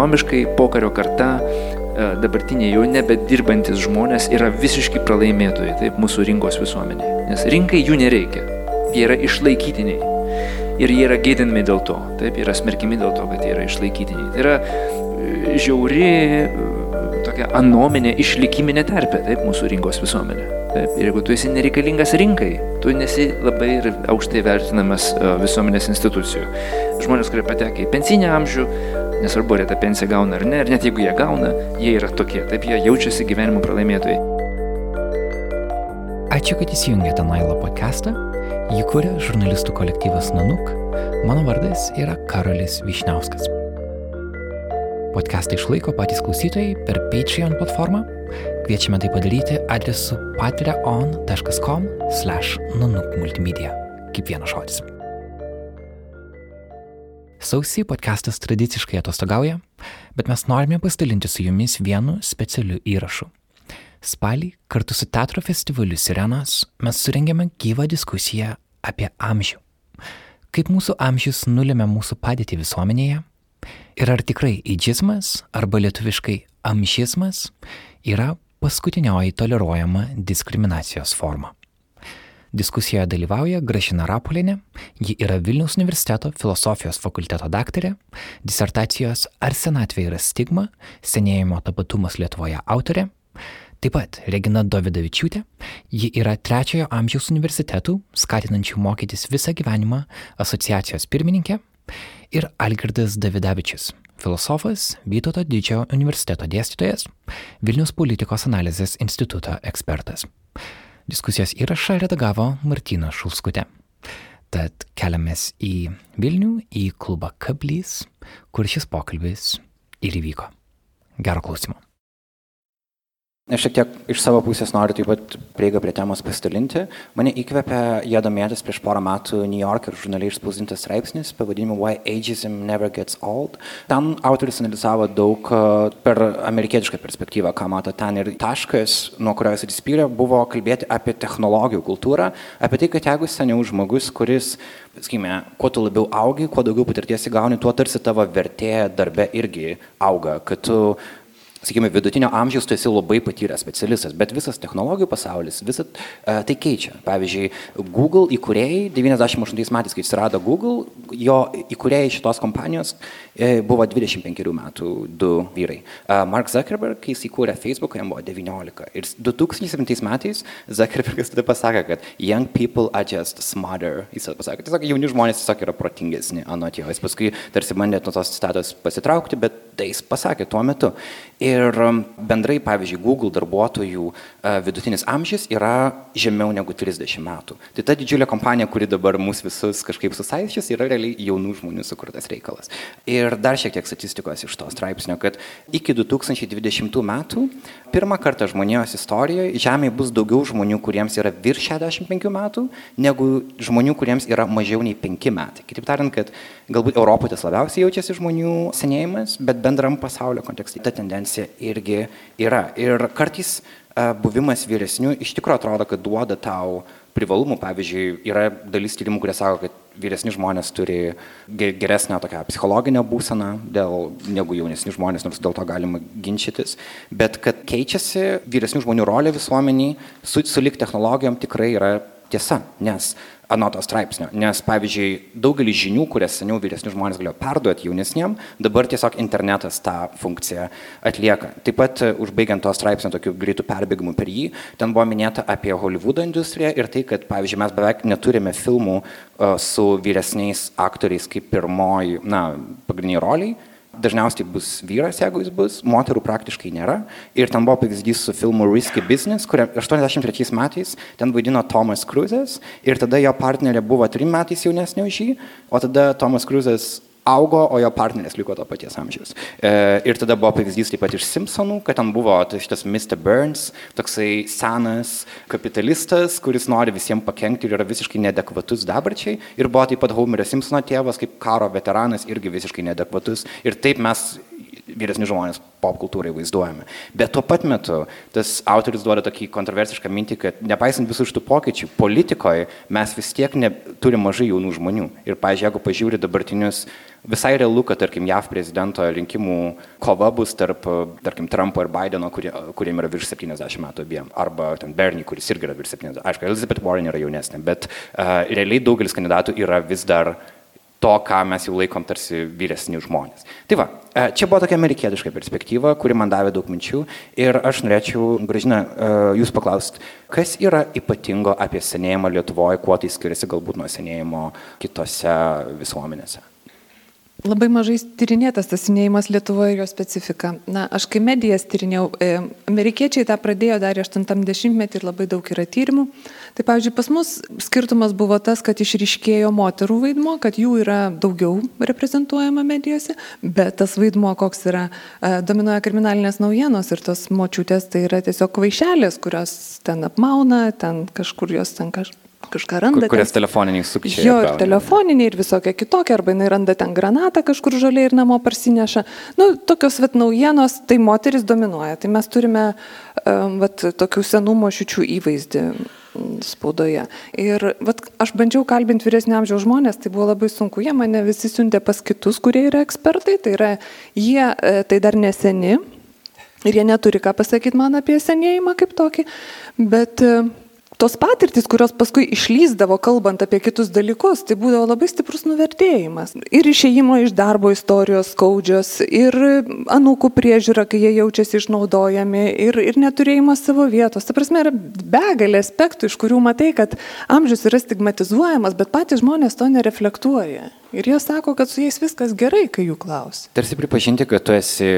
ekonomiškai pokario karta, e, dabartiniai jau nebedirbantis žmonės yra visiškai pralaimėtojai, taip, mūsų rinkos visuomenė. Nes rinkai jų nereikia, jie yra išlaikytiniai. Ir jie yra gėdinami dėl to, taip, yra smerkimi dėl to, kad jie yra išlaikytiniai. Tai yra e, žiauri tokia anominė išlikiminė terpė, taip, mūsų rinkos visuomenė. Taip, ir jeigu tu esi nereikalingas rinkai, tu nesi labai aukštai vertinamas e, visuomenės institucijų. Žmonės, kurie patekia į pensinį amžių, nesvarbu, ar jie tą pensiją gauna ar ne, ir net jeigu jie gauna, jie yra tokie, taip jie jaučiasi gyvenimo pralaimėtojai. Ačiū, kad įsijungėte Nailo podcastą. Jį kuria žurnalistų kolektyvas Nanuk. Mano vardas yra Karolis Višniauskas. Podcastą išlaiko patys klausytojai per Patreon platformą. Kviečiame tai padaryti adresu patreon.com slash nanukmultimedia. Kaip vienas žodis. Sausį podcastas tradiciškai atostogauja, bet mes norime pasidalinti su jumis vienu specialiu įrašu. Spalį kartu su teatro festivaliu Sirenos mes surengėme gyvą diskusiją apie amžių. Kaip mūsų amžius nulėmė mūsų padėtį visuomenėje Ir ar tikrai eidžizmas arba lietuviškai amžizmas yra paskutinioji toleruojama diskriminacijos forma? Diskusijoje dalyvauja Gražina Rapolinė, ji yra Vilniaus universiteto filosofijos fakulteto daktarė, disertacijos Ar senatvė yra stigma, senėjimo tapatumas Lietuvoje autorė, taip pat Regina Dovidavičiūtė, ji yra trečiojo amžiaus universitetų, skatinančių mokytis visą gyvenimą asociacijos pirmininkė ir Algirdas Davidavičius, filosofas, Vytauto didžiojo universiteto dėstytojas, Vilnius politikos analizės instituto ekspertas. Diskusijos įrašą redagavo Martina Šulskutė. Tad keliamės į Vilnių, į klubą Kablys, kur šis pokalbis ir įvyko. Gero klausimo. Aš šiek tiek iš savo pusės noriu taip pat prieigą prie temos pasidalinti. Mane įkvėpė ją domėtis prieš porą metų New Yorker žurnale išspausdintas straipsnis pavadinimu Why Ageism Never Gets Old. Ten autoris analizavo daug per amerikietišką perspektyvą, ką mato ten ir taškas, nuo kurio jis atsispyrė, buvo kalbėti apie technologijų kultūrą, apie tai, kad jeigu seniau žmogus, kuris sakykime, kuo tu labiau augi, kuo daugiau patirties įgauni, tuo tarsi tavo vertė darbe irgi auga, kad tu sakykime, vidutinio amžiaus tu esi labai patyręs specialistas, bet visas technologijų pasaulis, visą uh, tai keičia. Pavyzdžiui, Google įkūrėjai, 98 metais, kai atsirado Google, jo įkūrėjai šitos kompanijos e, buvo 25 metų du vyrai. Uh, Mark Zuckerberg, kai jis įkūrė Facebook, jam buvo 19. Ir 2007 metais Zuckerbergas tada pasakė, kad young people are just smarter. Jis pasakė, tiesiog jauni žmonės tiesiog yra protingesni, anot jo. Jis paskui tarsi bandė nuo tos citatos pasitraukti, bet tai jis pasakė tuo metu. Ir um, bendrai, pavyzdžiui, Google darbuotojų vidutinis amžius yra žemiau negu 30 metų. Tai ta didžiulė kompanija, kuri dabar mus visus kažkaip susaisčius, yra realiai jaunų žmonių sukurtas reikalas. Ir dar šiek tiek statistikos iš to straipsnio, kad iki 2020 metų pirmą kartą žmonijos istorijoje Žemėje bus daugiau žmonių, kuriems yra virš 65 metų, negu žmonių, kuriems yra mažiau nei 5 metai. Kitaip tariant, kad galbūt Europoje tas labiausiai jaučiasi žmonių senėjimas, bet bendram pasaulio kontekste ta tendencija irgi yra. Ir kartais buvimas vyresniu iš tikrųjų atrodo, kad duoda tau privalumų. Pavyzdžiui, yra dalis tyrimų, kurie sako, kad vyresni žmonės turi geresnę tokią psichologinę būseną dėl, negu jaunesni žmonės, nors dėl to galima ginčytis. Bet kad keičiasi vyresnių žmonių rolė visuomeniai, su, sulik technologijom tikrai yra tiesa, nes anoto straipsnio. Nes, pavyzdžiui, daugelis žinių, kurias seniau vyresni žmonės galėjo perduoti jaunesniem, dabar tiesiog internetas tą funkciją atlieka. Taip pat, e, užbaigiant to straipsnio tokiu greitų perbėgimų per jį, ten buvo minėta apie Hollywoodo industriją ir tai, kad, pavyzdžiui, mes beveik neturime filmų uh, su vyresniais aktoriais kaip pirmoji, na, pagrindiniai roliai dažniausiai bus vyras, jeigu jis bus, moterų praktiškai nėra. Ir ten buvo pavyzdys su filmu Risky Business, kuria 83 metais ten vaidino Tomas Cruzas ir tada jo partnerė buvo trim metais jaunesnė už jį, o tada Tomas Cruzas augo, o jo partneris liko to paties amžiaus. E, ir tada buvo pavyzdys taip pat iš Simpsonų, kad ten buvo šitas Mr. Burns, toksai senas kapitalistas, kuris nori visiems pakengti ir yra visiškai nedekvatus dabarčiai. Ir buvo taip pat Homerio Simpsono tėvas, kaip karo veteranas, irgi visiškai nedekvatus. Ir taip mes vyresni žmonės pop kultūrai vaizduojami. Bet tuo pat metu tas autoris duoda tokį kontroversišką mintį, kad nepaisant visų šitų pokyčių, politikoje mes vis tiek ne, turime mažai jaunų žmonių. Ir, pažiūrėjau, jeigu pažiūri dabartinius, visai realu, kad, tarkim, JAV prezidento rinkimų kova bus tarp, tarkim, Trumpo ir Bideno, kurie, kuriem yra virš 70 metų abiem. Arba ten Bernie, kuris irgi yra virš 70. Aišku, Elizabeth Warren yra jaunesnė, bet uh, realiai daugelis kandidatų yra vis dar to, ką mes jau laikom tarsi vyresni žmonės. Tai va, e, čia buvo tokia amerikietiška perspektyva, kuri man davė daug minčių ir aš norėčiau, Gražina, e, jūs paklausti, kas yra ypatingo apie senėjimą Lietuvoje, kuo tai skiriasi galbūt nuo senėjimo kitose visuomenėse? Labai mažai tyrinėtas tas senėjimas Lietuvoje ir jo specifika. Na, aš kai medijas tyrinėjau, e, amerikiečiai tą pradėjo dar 80-metį ir labai daug yra tyrimų. Tai pavyzdžiui, pas mus skirtumas buvo tas, kad išryškėjo moterų vaidmo, kad jų yra daugiau reprezentuojama medijose, bet tas vaidmo, koks yra, e, dominuoja kriminalinės naujienos ir tos močiutės tai yra tiesiog vaišelės, kurios ten apmauna, ten kažkur jos ten kažkur kažką randa. Kurias telefoniniai sukčiai. Jo, ir telefoniniai, ir visokie kitokie, arba jinai randa ten granatą kažkur žaliai ir namo parsineša. Nu, tokios vat naujienos, tai moteris dominuoja. Tai mes turime vat, tokių senų mošiučių įvaizdį spaudoje. Ir vat, aš bandžiau kalbinti vyresnio amžiaus žmonės, tai buvo labai sunku, jie mane visi siuntė pas kitus, kurie yra ekspertai, tai yra jie e, tai dar neseni ir jie neturi ką pasakyti man apie senėjimą kaip tokį, bet uh, tos patirtis, kurios paskui išlyzdavo kalbant apie kitus dalykus, tai būdavo labai stiprus nuvertėjimas. Ir išėjimo iš darbo istorijos skaudžios, ir anūkų priežiūra, kai jie jaučiasi išnaudojami, ir, ir neturėjimas savo vietos. Ta prasme, yra begalė aspektų, iš kurių matai, kad amžius yra stigmatizuojamas, bet patys žmonės to nereflektuoja. Ir jie sako, kad su jais viskas gerai, kai jų klausia. Tarsi pripažinti, kad tu esi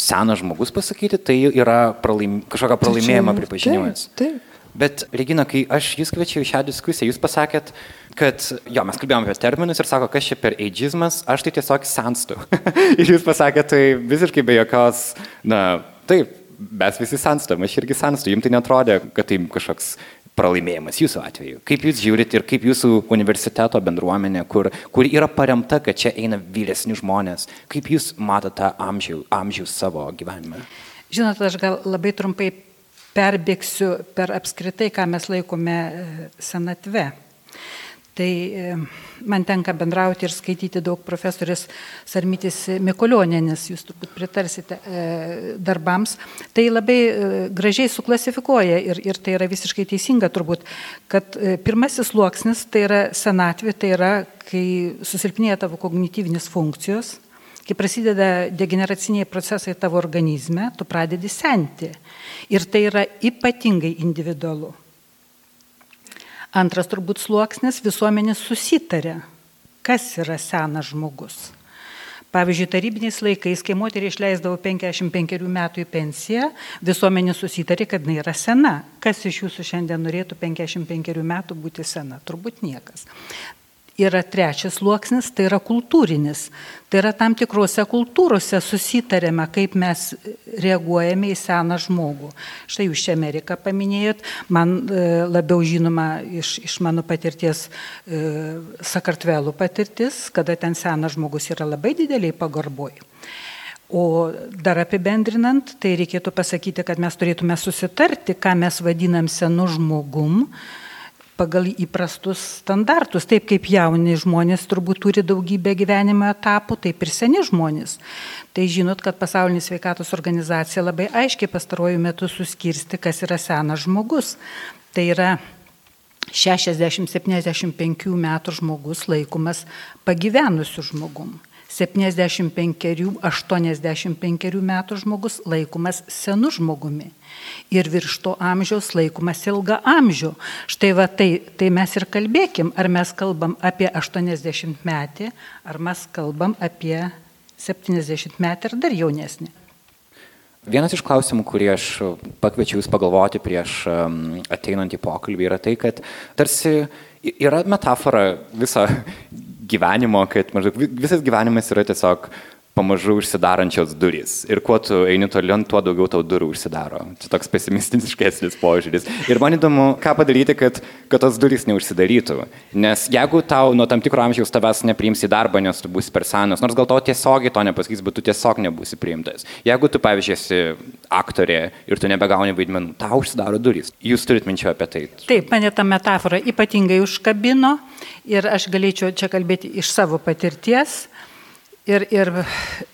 senas žmogus pasakyti, tai yra pralaim, kažkokio pralaimėjimo pripažinimas. Taip. taip. Bet, Regina, kai aš jūs kviečiau į šią diskusiją, jūs pasakėt, kad, jo, mes kalbėjome apie terminus ir sako, kas čia per ageizmas, aš tai tiesiog senstu. ir jūs pasakėt, tai visiškai be jokios, na, taip, mes visi senstam, aš irgi senstu, jums tai netrodė, kad tai kažkoks pralaimėjimas jūsų atveju. Kaip jūs žiūrit ir kaip jūsų universiteto bendruomenė, kur, kur yra paremta, kad čia eina vyresni žmonės, kaip jūs matote amžių, amžių savo gyvenime? Žinot, aš gal labai trumpai perbėgsiu per apskritai, ką mes laikome e, senatve. Tai e, man tenka bendrauti ir skaityti daug profesorės Sarmytis Mikolioninės, jūs turbūt pritarsite e, darbams. Tai labai gražiai suklasifikuoja ir, ir tai yra visiškai teisinga turbūt, kad pirmasis sluoksnis tai yra senatvė, tai yra, kai susilpnėja tavo kognityvinis funkcijos, kai prasideda degeneraciniai procesai tavo organizme, tu pradedi senti. Ir tai yra ypatingai individualu. Antras turbūt sluoksnis - visuomenės susitarė, kas yra senas žmogus. Pavyzdžiui, tarybiniais laikais, kai moteriai išleisdavo 55 metų į pensiją, visuomenė susitarė, kad jinai yra sena. Kas iš jūsų šiandien norėtų 55 metų būti sena? Turbūt niekas yra trečias sluoksnis, tai yra kultūrinis. Tai yra tam tikrose kultūrose susitarėme, kaip mes reaguojame į seną žmogų. Štai jūs čia Ameriką paminėjot, man e, labiau žinoma iš, iš mano patirties e, Sakartvelų patirtis, kada ten senas žmogus yra labai dideliai pagarboj. O dar apibendrinant, tai reikėtų pasakyti, kad mes turėtume susitarti, ką mes vadinam senu žmogum, pagal įprastus standartus. Taip kaip jauni žmonės turbūt turi daugybę gyvenimo etapų, taip ir seni žmonės. Tai žinot, kad pasaulinė sveikatos organizacija labai aiškiai pastaruoju metu suskirsti, kas yra senas žmogus. Tai yra 60-75 metų žmogus laikomas pagyvenusiu žmogum. 75-85 metų žmogus laikomas senu žmogumi. Ir virš to amžiaus laikomas ilga amžių. Štai va tai, tai mes ir kalbėkim, ar mes kalbam apie 80 metį, ar mes kalbam apie 70 metį ar dar jaunesnį. Vienas iš klausimų, kurį aš pakviečiau Jūs pagalvoti prieš ateinant į pokalbį, yra tai, kad tarsi yra metafora viso gyvenimo, kad maždaug visas gyvenimas yra tiesiog pamažu užsidarančios durys. Ir kuo tu eini toliau, tuo daugiau tau durų užsidaro. Čia toks pesimistiškesnis požiūris. Ir man įdomu, ką padaryti, kad, kad tos durys neužsidarytų. Nes jeigu tau nuo tam tikro amžiaus tavęs nepriims į darbą, nes tu būsi per senas, nors gal tau tiesiogiai to nepasakys, bet tu tiesiog nebūsi priimtas. Jeigu tu, pavyzdžiui, esi aktorė ir tu nebegauni vaidmenų, tau užsidaro durys. Jūs turit minčių apie tai. Taip, mane ta metafora ypatingai užkabino ir aš galėčiau čia kalbėti iš savo patirties. Ir, ir,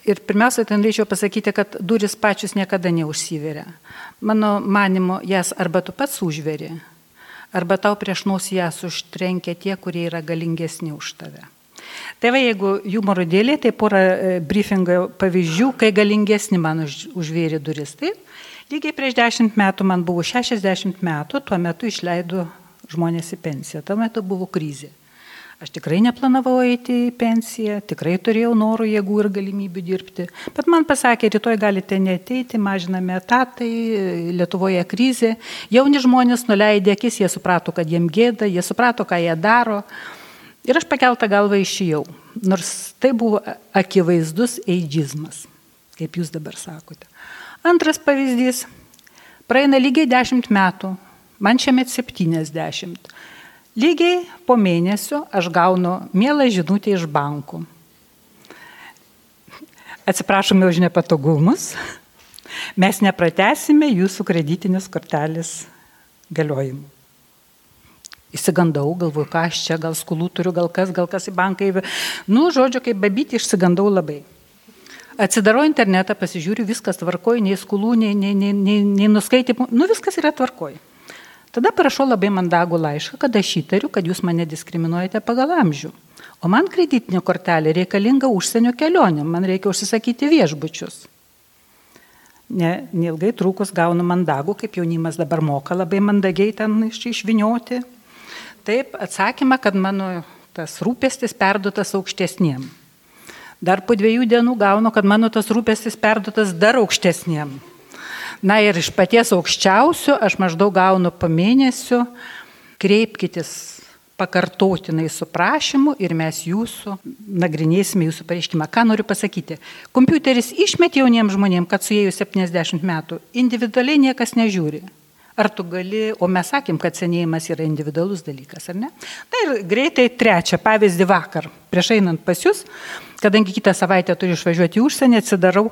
ir pirmiausia, tai norėčiau pasakyti, kad duris pačius niekada neužsiveria. Mano manimo, jas arba tu pats užveri, arba tau prieš nosį jas užtrenkia tie, kurie yra galingesni už tave. Tai va, jeigu humoro dėlė, tai pora e, briefingo pavyzdžių, kai galingesni man už, užvėrė duris. Taip, lygiai prieš dešimt metų man buvo 60 metų, tuo metu išleido žmonės į pensiją, tuo metu buvo krizė. Aš tikrai neplanavau eiti į pensiją, tikrai turėjau norų, jėgų ir galimybių dirbti. Bet man pasakė, rytoj galite neteiti, mažiname etatai, Lietuvoje krizė. Jauni žmonės nuleidė akis, jie suprato, kad jiem gėda, jie suprato, ką jie daro. Ir aš pakeltą galvą išėjau. Nors tai buvo akivaizdus eidžizmas, kaip jūs dabar sakote. Antras pavyzdys. Praeina lygiai 10 metų, man šiame 70. Lygiai po mėnesio aš gaunu mielą žinutę iš bankų. Atsiprašome už nepatogumus. Mes nepratesime jūsų kreditinės kortelės galiojimų. Įsigandau, galvoju, ką aš čia, gal skolų turiu, gal kas, gal kas į banką. Nu, žodžiu, kaip babyti, išsigandau labai. Atsidarau internetą, pasižiūriu, viskas tvarkoju, nei skolų, nei, nei, nei, nei, nei nuskaitimų, nu viskas yra tvarkoju. Tada parašau labai mandagų laišką, kad aš įtariu, kad jūs mane diskriminuojate pagal amžių. O man kreditinė kortelė reikalinga užsienio kelionė, man reikia užsisakyti viešbučius. Ne, neilgai trūkus gaunu mandagų, kaip jaunimas dabar moka labai mandagiai ten iš, išvinioti. Taip, atsakymą, kad mano tas rūpestis perduotas aukštesniem. Dar po dviejų dienų gaunu, kad mano tas rūpestis perduotas dar aukštesniem. Na ir iš paties aukščiausio aš maždaug gaunu po mėnesio, kreipkitės pakartotinai su prašymu ir mes jūsų nagrinėsime jūsų pareiškimą. Ką noriu pasakyti? Kompiuteris išmet jauniems žmonėms, kad su jais 70 metų individualiai niekas nežiūri. Ar tu gali, o mes sakėm, kad senėjimas yra individualus dalykas, ar ne? Na ir greitai trečią pavyzdį vakar, prieš einant pas jūs, kadangi kitą savaitę turiu išvažiuoti į užsienį, atsidarau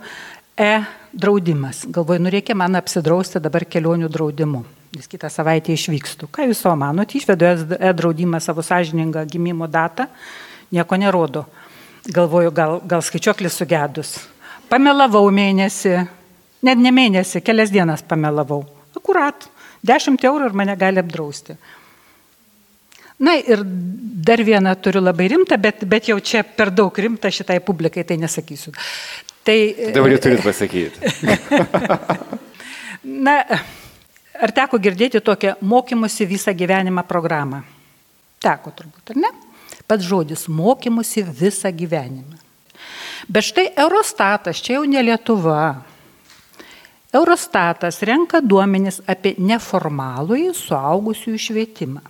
e-draudimas. Galvoju, nu reikia man apsidrausti dabar kelionių draudimu. Vis kitą savaitę išvykstu. Ką jūs savo manote? Išvedu e-draudimą savo sąžiningą gimimo datą, nieko nerodo. Galvoju, gal, gal skaičiuoklis sugedus. Pamelavau mėnesį, net ne mėnesį, kelias dienas pamelavau. Akurat, 10 eurų ir mane gali apdrausti. Na ir dar vieną turiu labai rimtą, bet, bet jau čia per daug rimtą šitai publikai, tai nesakysiu. Tai, Dabar jau turit pasakyti. Na, ar teko girdėti tokią mokymusi visą gyvenimą programą? Teko turbūt, ar ne? Pats žodis mokymusi visą gyvenimą. Bet štai Eurostatas, čia jau ne Lietuva. Eurostatas renka duomenis apie neformalųjį suaugusiųjų švietimą.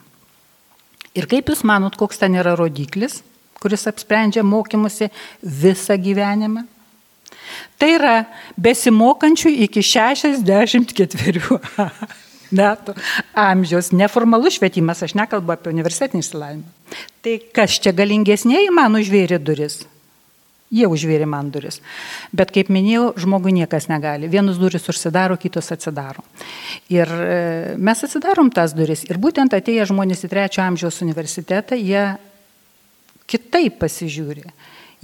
Ir kaip Jūs manot, koks ten yra rodiklis, kuris apsprendžia mokymusi visą gyvenimą? Tai yra besimokančių iki 64 metų amžiaus neformalus švietimas, aš nekalbu apie universitetinį išsilavinimą. Tai kas čia galingesnėji man užvėrė duris? Jie užvėrė man duris. Bet kaip minėjau, žmogui niekas negali. Vienus duris užsidaro, kitos atsidaro. Ir e, mes atsidarom tas duris. Ir būtent atėję žmonės į trečio amžiaus universitetą, jie kitaip pasižiūri.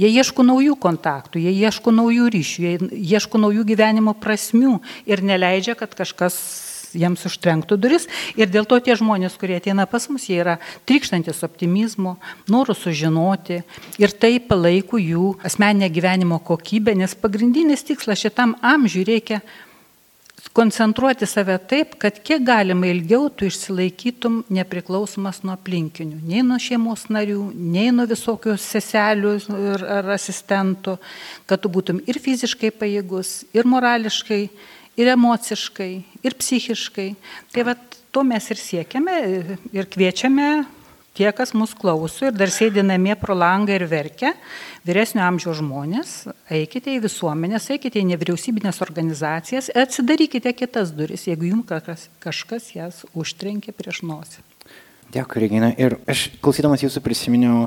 Jie ieško naujų kontaktų, jie ieško naujų ryšių, jie ieško naujų gyvenimo prasmių ir neleidžia, kad kažkas jiems užtrenktų duris. Ir dėl to tie žmonės, kurie ateina pas mus, jie yra trykštantis optimizmo, norų sužinoti ir tai palaiko jų asmeninę gyvenimo kokybę, nes pagrindinis tikslas šitam amžiui reikia koncentruoti save taip, kad kiek galima ilgiau tu išsilaikytum nepriklausomas nuo aplinkinių, nei nuo šeimos narių, nei nuo visokių seselių ar asistentų, kad tu būtum ir fiziškai pajėgus, ir morališkai, ir emociškai, ir psichiškai. Tai va to mes ir siekiame ir kviečiame tie, kas mus klauso ir dar sėdi namie pro langą ir verkia, vyresnio amžiaus žmonės, eikite į visuomenės, eikite į nevyriausybinės organizacijas, atsidarykite kitas duris, jeigu jums kažkas, jas užtrenkė prieš nosį. Dėkui, Regina. Ir aš klausydamas jūsų prisiminiau,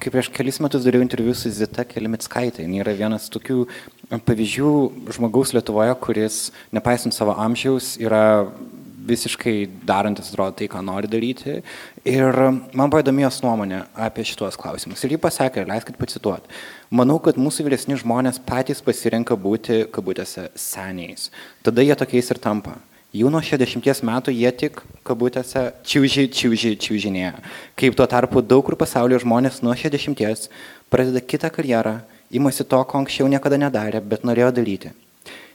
kaip prieš kelis metus dariau interviu su Zita Kelimitskaitė. Jis yra vienas tokių pavyzdžių žmogaus Lietuvoje, kuris, nepaisant savo amžiaus, yra visiškai darantis, atrodo, tai, ką nori daryti. Ir man buvo įdomi jos nuomonė apie šitos klausimus. Ir ji pasakė, leiskit pacituoti. Manau, kad mūsų vyresni žmonės patys pasirenka būti, kabutėse, seniais. Tada jie tokiais ir tampa. Jų nuo 60 metų jie tik, kabutėse, čiūži, čiūži, čiūžinėja. Kaip tuo tarpu daug kur pasaulyje žmonės nuo 60 pradeda kitą karjerą, imasi to, ko anksčiau niekada nedarė, bet norėjo daryti.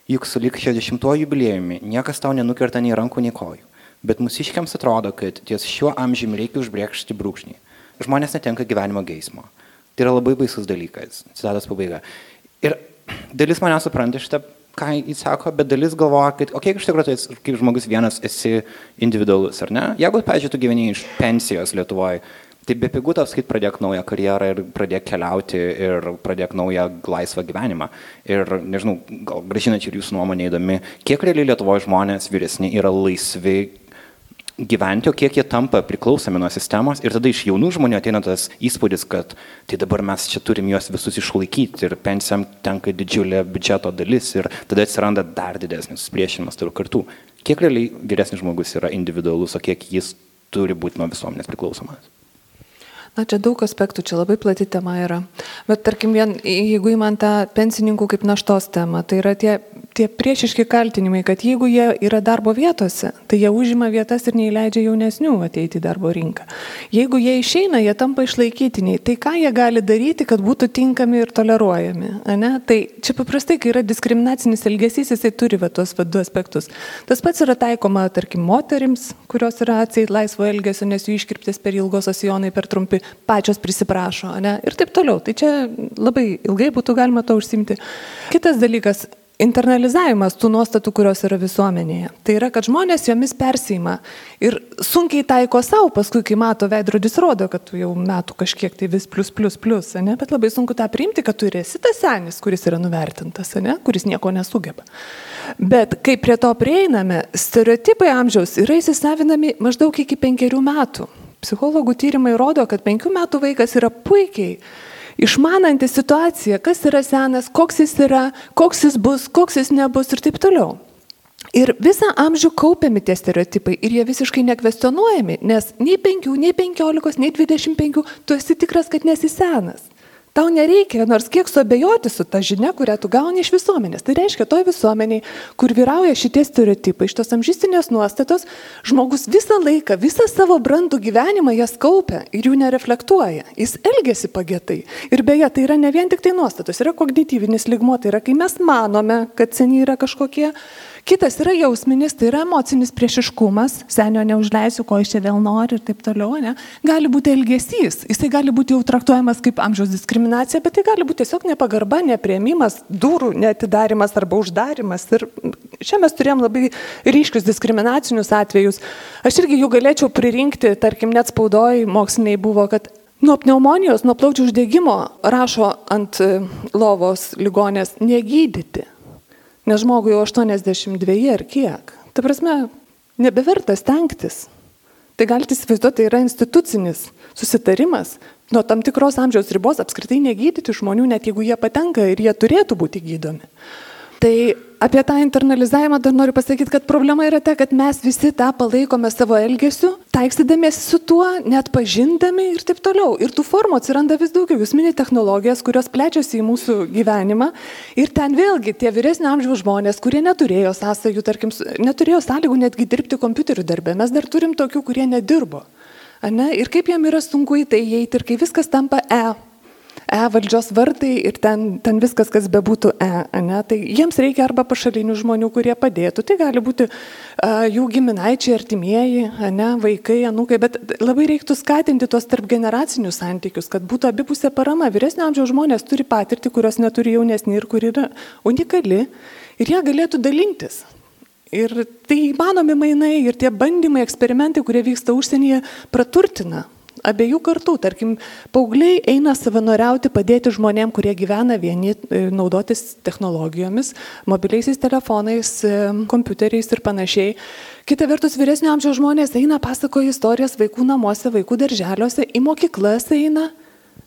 Juk su lik 60-ojo jubiliejumi niekas tau nenukerta nei rankų, nei kojų. Bet mūsiškiams atrodo, kad ties šiuo amžiumi reikia užbrėžti brūkšnį. Žmonės netenka gyvenimo geismo. Tai yra labai baisus dalykas. Citatos pabaiga. Ir dalis mane supranta šitą ką jis sako, bet dalis galvoja, kad, o kiek iš tikrųjų tai kaip žmogus vienas esi individualus, ar ne? Jeigu, pavyzdžiui, tu gyveni iš pensijos Lietuvoje, tai be pigų tau skait pradėk naują karjerą ir pradėk keliauti ir pradėk naują laisvą gyvenimą. Ir, nežinau, gal gražinat ir jūsų nuomonė įdomi, kiek realiai Lietuvoje žmonės vyresni yra laisvi gyventi, o kiek jie tampa priklausomi nuo sistemos ir tada iš jaunų žmonių ateina tas įspūdis, kad tai dabar mes čia turim juos visus išlaikyti ir pensijam tenka didžiulė biudžeto dalis ir tada atsiranda dar didesnis supriešinimas tarp kartų. Kiek realiai vyresnis žmogus yra individualus, o kiek jis turi būti nuo visuomenės priklausomas? Na, čia daug aspektų, čia labai plati tema yra. Bet tarkim, vien, jeigu įman tą pensininkų kaip naštos temą, tai yra tie, tie priešiški kaltinimai, kad jeigu jie yra darbo vietose, tai jie užima vietas ir neįleidžia jaunesnių ateiti į darbo rinką. Jeigu jie išeina, jie tampa išlaikytiniai. Tai ką jie gali daryti, kad būtų tinkami ir toleruojami? Ne? Tai čia paprastai, kai yra diskriminacinis elgesys, jisai turi va, tuos va, du aspektus. Tas pats yra taikoma, tarkim, moterims, kurios yra atseit laisvo elgesio, nes jų iškirptis per ilgos asijonai per trumpi pačios prisiprašo, ne? Ir taip toliau. Tai čia labai ilgai būtų galima to užsimti. Kitas dalykas internalizavimas tų nuostatų, kurios yra visuomenėje. Tai yra, kad žmonės jomis persima ir sunkiai taiko savo, paskui, kai mato veidrodis, rodo, kad tu jau metų kažkiek tai vis plus, plus, plus, ne? bet labai sunku tą priimti, kad tu esi tas senis, kuris yra nuvertintas, ne? kuris nieko nesugeba. Bet kai prie to prieiname, stereotipai amžiaus yra įsisavinami maždaug iki penkerių metų. Psichologų tyrimai rodo, kad penkių metų vaikas yra puikiai išmananti situaciją, kas yra senas, koks jis yra, koks jis bus, koks jis nebus ir taip toliau. Ir visą amžių kaupiami tie stereotipai ir jie visiškai nekvestionuojami, nes nei 5, nei 15, nei 25 tu esi tikras, kad nesi senas. Tau nereikia nors kiek suabejoti su ta žinia, kurią tu gauni iš visuomenės. Tai reiškia, toj visuomeniai, kur vyrauja šitie stereotipai, šitos amžystinės nuostatos, žmogus visą laiką, visą savo brandų gyvenimą jas kaupia ir jų nereflektuoja. Jis elgesi pagėtai. Ir beje, tai yra ne vien tik tai nuostatos, yra kognityvinis ligmuo, tai yra, kai mes manome, kad seniai yra kažkokie Kitas yra jausminis, tai yra emocinis priešiškumas, senio neužleisiu, ko iš čia vėl nori ir taip toliau. Ne? Gali būti elgesys, jisai gali būti jau traktuojamas kaip amžiaus diskriminacija, bet tai gali būti tiesiog nepagarba, neprieimimas, durų netidarimas arba uždarimas. Ir čia mes turėjom labai ryškius diskriminacinius atvejus. Aš irgi jų galėčiau pririnkti, tarkim, net spaudoj moksliniai buvo, kad Nuo pneumonijos, nuo plaučių uždegimo rašo ant lovos ligonės negydyti. Nes žmogui jau 82 ar kiek. Ta prasme, nebeverta stengtis. Tai galite įsivaizduoti, tai yra institucinis susitarimas nuo tam tikros amžiaus ribos apskritai negydyti žmonių, net jeigu jie patenka ir jie turėtų būti gydomi. Tai apie tą internalizavimą dar noriu pasakyti, kad problema yra ta, kad mes visi tą palaikome savo elgesiu, taiksydamėsi su tuo, net pažindami ir taip toliau. Ir tų formų atsiranda vis daugiau. Jūs minite technologijas, kurios plečiasi į mūsų gyvenimą. Ir ten vėlgi tie vyresnio amžiaus žmonės, kurie neturėjo sąsajų, tarkim, neturėjo sąlygų netgi dirbti kompiuterių darbę. Mes dar turim tokių, kurie nedirbo. Ane? Ir kaip jam yra sunku į tai įeiti ir kai viskas tampa E E valdžios vartai ir ten, ten viskas, kas bebūtų E, ne, tai jiems reikia arba pašalinių žmonių, kurie padėtų. Tai gali būti uh, jų giminaičiai, artimieji, ne, vaikai, anukai, bet labai reiktų skatinti tuos tarp generacinius santykius, kad būtų abipusė parama. Vyresnio amžiaus žmonės turi patirtį, kurios neturi jaunesni ir kur yra unikali ir jie galėtų dalintis. Ir tai įmanomi mainai ir tie bandymai, eksperimentai, kurie vyksta užsienyje, praturtina abiejų kartų. Tarkim, paaugliai eina savanoriauti, padėti žmonėm, kurie gyvena vieni, e, naudotis technologijomis, mobiliaisiais telefonais, e, kompiuteriais ir panašiai. Kita vertus, vyresnio amžiaus žmonės eina, pasakoja istorijas vaikų namuose, vaikų darželiuose, į mokyklas eina.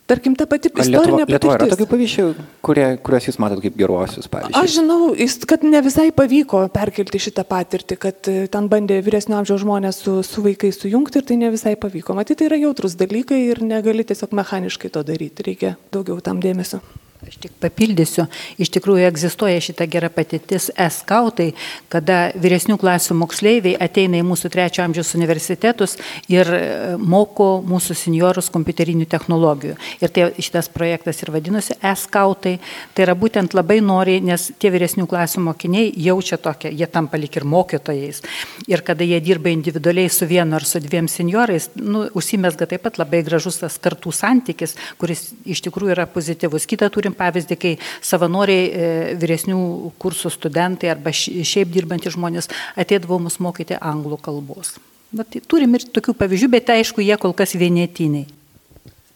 Tarkim, ta pati istorinė patirtis. Lietuva yra tokių pavyzdžių, kurie, kuriuos jūs matot kaip geruosius pavyzdžius. Aš žinau, kad ne visai pavyko perkelti šitą patirtį, kad e, ten bandė vyresnio amžiaus žmonės su, su vaikais sujungti ir tai ne visai pavyko. Matyt, tai yra jautrus dalykai ir negali tiesiog mechaniškai to daryti, reikia daugiau tam dėmesio. Aš tik papildysiu, iš tikrųjų egzistuoja šita gera patirtis e-skautai, kada vyresnių klasių moksleiviai ateina į mūsų trečio amžiaus universitetus ir e, moko mūsų seniorus kompiuterinių technologijų. Ir tai, šitas projektas ir vadinosi e-skautai. Tai yra būtent labai nori, nes tie vyresnių klasių mokiniai jaučia tokią, jie tampa lik ir mokytojais. Ir kada jie dirba individualiai su vienu ar su dviem seniorais, nu, užsimesga taip pat labai gražus tas kartų santykis, kuris iš tikrųjų yra pozityvus. Kita turim pavyzdį, kai savanoriai e, vyresnių kursų studentai arba ši- šiaip dirbantys žmonės ateidavo mus mokyti anglų kalbos. Bet tai turim ir tokių pavyzdžių, bet aišku, jie kol kas vienetiniai.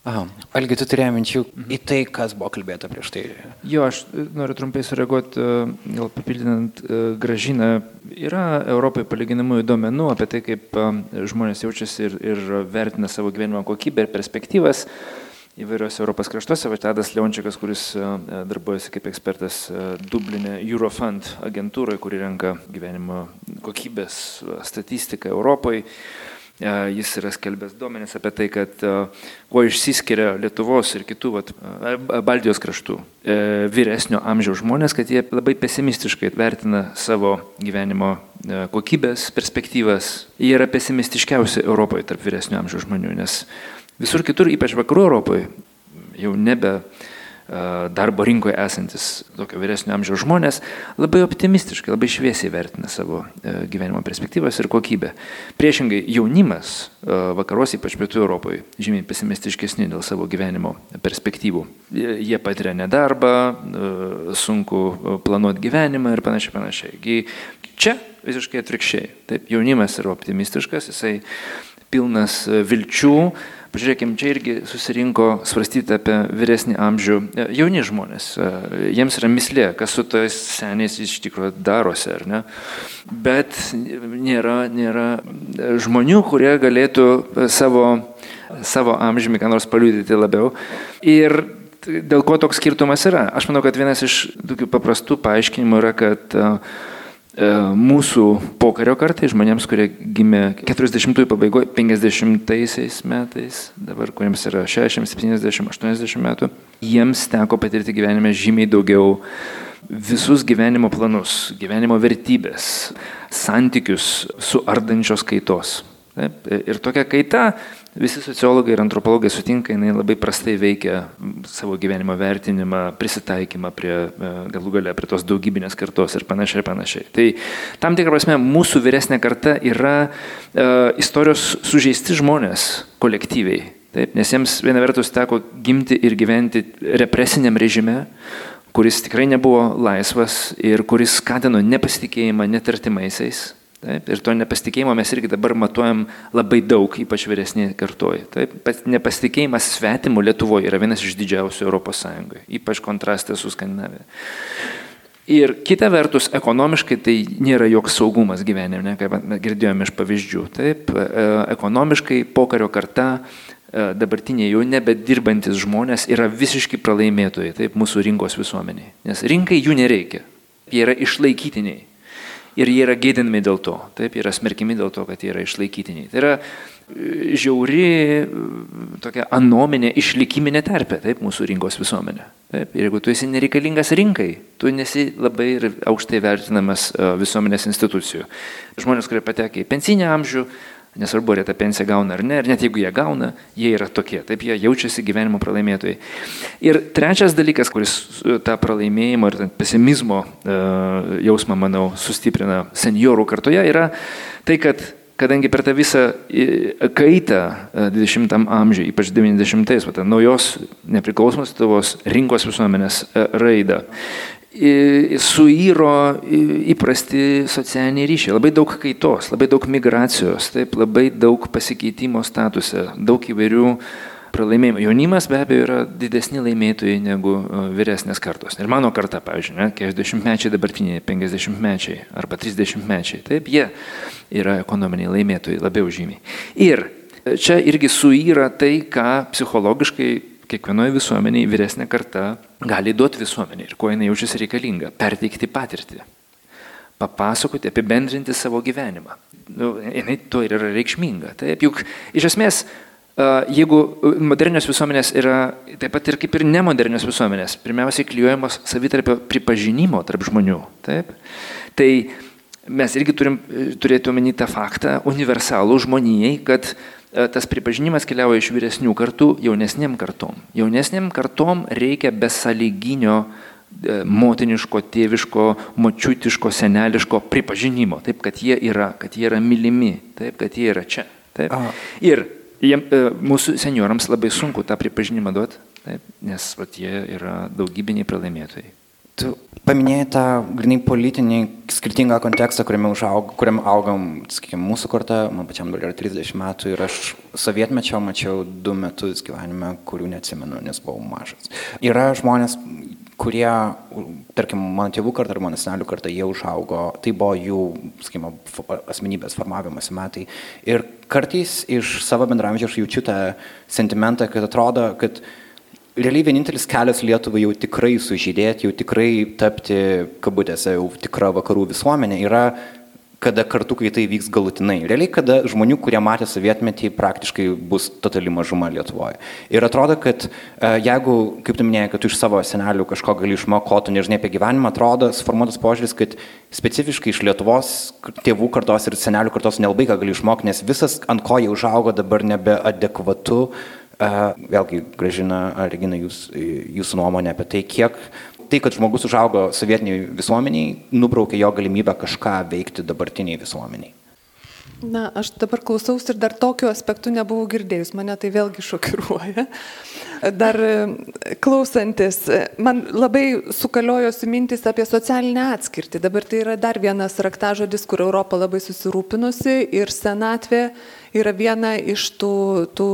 Aha. Algi, tu turėjai minčių į tai, kas buvo kalbėta prieš tai. Jo, aš e, noriu trumpai sureaguoti, e, gal papildinant gražiną. Yra Europoje palyginamųjų duomenų apie tai, kaip žmonės jaučiasi ir, ir vertina savo gyvenimo kokybę ir perspektyvas įvairiuose Europos kraštuose. Va, Tadas Leončiakas, kuris e, e, darbuojasi kaip ekspertas e, Dublinė Eurofund agentūroje, kuri renka gyvenimo kokybės statistiką Europoje. E, Jis yra skelbęs duomenis apie tai, kad kuo išsiskiria Lietuvos ir kitų vat, Baltijos kraštų vyresnio amžiaus žmonės, kad jie labai pesimistiškai vertina savo gyvenimo kokybės, perspektyvas. Jie yra pesimistiškiausi Europoje tarp vyresnio amžiaus žmonių, nes visur kitur, ypač vakarų Europoje, jau nebe e, darbo rinkoje esantis tokio vyresnio amžiaus žmonės labai optimistiškai, labai šviesiai vertina savo e, gyvenimo perspektyvas ir kokybę. Priešingai, jaunimas e, vakaruose, ypač pietų Europoje, žymiai pesimistiškesni dėl savo gyvenimo perspektyvų. Jie patiria nedarbą, sunku planuoti gyvenimą ir panašiai, panašiai. Čia visiškai atvirkščiai. Taip, jaunimas yra optimistiškas, jisai pilnas vilčių. Pažiūrėkime, čia irgi susirinko svarstyti apie vyresnį amžių e, jauni žmonės. E, Jiems yra mislė, kas su tais seniais iš tikrųjų darosi, ar ne? Bet nėra, nėra žmonių, kurie galėtų savo, savo amžiumi ką nors paliudyti labiau. Ir dėl ko toks skirtumas yra? Aš manau, kad vienas iš tokių paprastų paaiškinimų yra, kad uh, E, mūsų pokario kartai, žmonėms, kurie gimė 40-ųjų pabaigoje, 50-aisiais metais, dabar kuriems yra 60, 70, 80 metų, jiems teko patirti gyvenime žymiai daugiau visus gyvenimo planus, gyvenimo vertybės, santykius su ardančios kaitos. Taip? Ir tokia kaita visi sociologai ir antropologai sutinka, jinai labai prastai veikia savo gyvenimo vertinimą, prisitaikymą prie e, galų gale, prie tos daugybinės kartos ir panašiai ir panašiai. Tai tam tikrą prasme mūsų vyresnė karta yra e, istorijos sužeisti žmonės kolektyviai. Taip, nes jiems viena vertus teko gimti ir gyventi represiniam režime, kuris tikrai nebuvo laisvas ir kuris skatino nepasitikėjimą net artimaisiais. Taip, ir to nepasitikėjimo mes irgi dabar matuojam labai daug, ypač vyresnė kartoji. Taip, pas- nepasitikėjimas svetimu Lietuvoje yra vienas iš didžiausių Europos Sąjungoje, ypač kontrastė su Skandinavija. Ir kita vertus, ekonomiškai tai nėra joks saugumas gyvenime, ne, kaip girdėjome iš pavyzdžių. Taip, e, ekonomiškai pokario karta e, dabartiniai jau nebedirbantis žmonės yra visiškai pralaimėtojai, taip, mūsų rinkos visuomeniai. Nes rinkai jų nereikia. Jie yra išlaikytiniai. Ir jie yra gėdinami dėl to. Taip, yra smerkimi dėl to, kad jie yra išlaikytiniai. Tai yra e, žiauri e, tokia anominė išlikiminė terpė, taip, mūsų rinkos visuomenė. Taip, ir jeigu tu esi nereikalingas rinkai, tu nesi labai aukštai vertinamas e, visuomenės institucijų. Žmonės, kurie patekė į pensinį amžių, nesvarbu, ar jie tą pensiją gauna ar ne, ir net jeigu jie gauna, jie yra tokie, taip jie jaučiasi gyvenimo pralaimėtojai. Ir trečias dalykas, kuris e, tą pralaimėjimo ir pesimizmo e, jausmą, manau, sustiprina seniorų kartoje, yra tai, kad kadangi per tą visą e, kaitą e, 20 amžiuje, ypač 90-ais, va, tą naujos nepriklausomos Lietuvos rinkos visuomenės raidą, suýro įprasti socialiniai ryšiai, labai daug kaitos, labai daug migracijos, taip, labai daug pasikeitimo statuse, daug įvairių pralaimėjimų. Jaunimas be abejo yra didesni laimėtojai negu vyresnės kartos. Ir mano karta, pavyzdžiui, ne, 40-mečiai dabartiniai, 50-mečiai arba 30-mečiai, taip, jie yra ekonominiai laimėtojai labiau žymiai. Ir čia irgi suyra tai, ką psichologiškai kiekvienoje visuomenėje vyresnė karta gali duoti visuomeniai ir kuo jinai jaučiasi reikalinga - perteikti patirtį, papasakoti, apibendrinti savo gyvenimą. Nu, jinai to ir yra reikšminga. Taip, juk iš esmės, jeigu modernios visuomenės yra taip pat ir kaip ir nemodernios visuomenės, pirmiausiai klyjuojamos savitarpio pripažinimo tarp žmonių, taip, tai mes irgi turim turėti omeny tą faktą universalų žmonijai, kad E, tas pripažinimas keliauja iš vyresnių kartų jaunesniem kartom. Jaunesniem kartom reikia besąlyginio e, motiniško, tėviško, močiutiško, seneliško pripažinimo, taip, kad jie yra, kad jie yra mylimi, taip, kad jie yra čia. Taip. Aha. Ir jiem, e, mūsų seniorams labai sunku tą pripažinimą duoti, nes vat, jie yra daugybiniai pralaimėtojai. Paminėjai tą grinai politinį skirtingą kontekstą, kuriame, užaug, kuriame augam, sakykime, mūsų karta, man pačiam dabar yra 30 metų ir aš sovietmečio mačiau du metus gyvenime, kurių neatsimenu, nes buvau mažas. Yra žmonės, kurie, tarkim, mano tėvų kartą ar mano senelių kartą, jie užaugo, tai buvo jų, sakykime, asmenybės formavimas metai. Ir kartais iš savo bendramžio aš jaučiu tą sentimentą, kad atrodo, kad realiai vienintelis kelias Lietuvai jau tikrai sužydėti, jau tikrai tapti, kabutėse, jau tikra vakarų visuomenė yra kada kartu, kai tai vyks galutinai. Realiai, kada žmonių, kurie matė sovietmetį, praktiškai bus totali mažuma Lietuvoje. Ir atrodo, kad e, jeigu, kaip tu minėjai, kad tu iš savo senelių kažko gali išmokti, ko tu nežinai apie gyvenimą, atrodo suformuotas požiūris, kad specifiškai iš Lietuvos tėvų kartos ir senelių kartos nelabai ką gali išmokti, nes visas, ant ko jie užaugo, dabar nebeadekvatu Vėlgi, gražina, Regina, jūs, jūsų nuomonė apie tai, kiek tai, kad žmogus užaugo sovietiniai visuomeniai, nubraukė jo galimybę kažką veikti dabartiniai visuomeniai. Na, aš dabar klausausi ir dar tokiu aspektu nebuvau girdėjus, mane tai vėlgi šokiruoja. Dar e, klausantis, e, man labai sukaliojosi mintis apie socialinę atskirtį. Dabar tai yra dar vienas raktažodis, kur Europa labai susirūpinusi ir senatvė yra viena iš tų, tų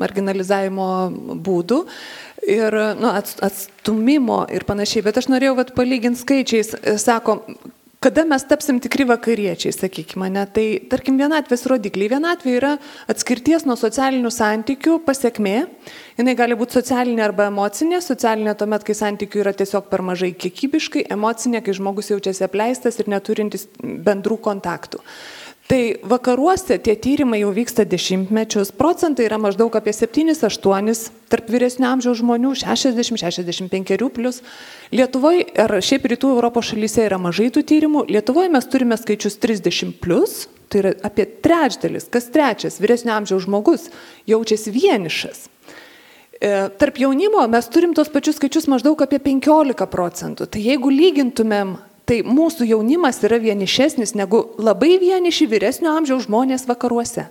marginalizavimo būdų ir nu, atstumimo ir panašiai. Bet aš norėjau vat, palyginti skaičiais, sako, kada mes tapsim tikri vakariečiai, sakykime, ne, tai tarkim vienatvės rodikliai. Vienatvė yra atskirties nuo socialinių santykių pasiekmė. Jis gali būti socialinė arba emocinė. Socialinė tuomet, kai santykių yra tiesiog per mažai kiekybiškai, emocinė, kai žmogus jaučiasi apleistas ir neturintis bendrų kontaktų. Tai vakaruose tie tyrimai jau vyksta dešimtmečius, procentai yra maždaug apie 7-8 tarp vyresnio amžiaus žmonių, 60-65 plus. Lietuvoje ar šiaip rytų Europos šalyse yra mažai tų tyrimų, Lietuvoje mes turime skaičius 30 plus, tai yra apie trečdalis, kas trečias vyresnio amžiaus žmogus jaučiasi vienišas. E, tarp jaunimo mes turim tos pačius skaičius maždaug apie 15 procentų. Tai jeigu lygintumėm Tai mūsų jaunimas yra vienišesnis negu labai vieniši vyresnio amžiaus žmonės vakaruose.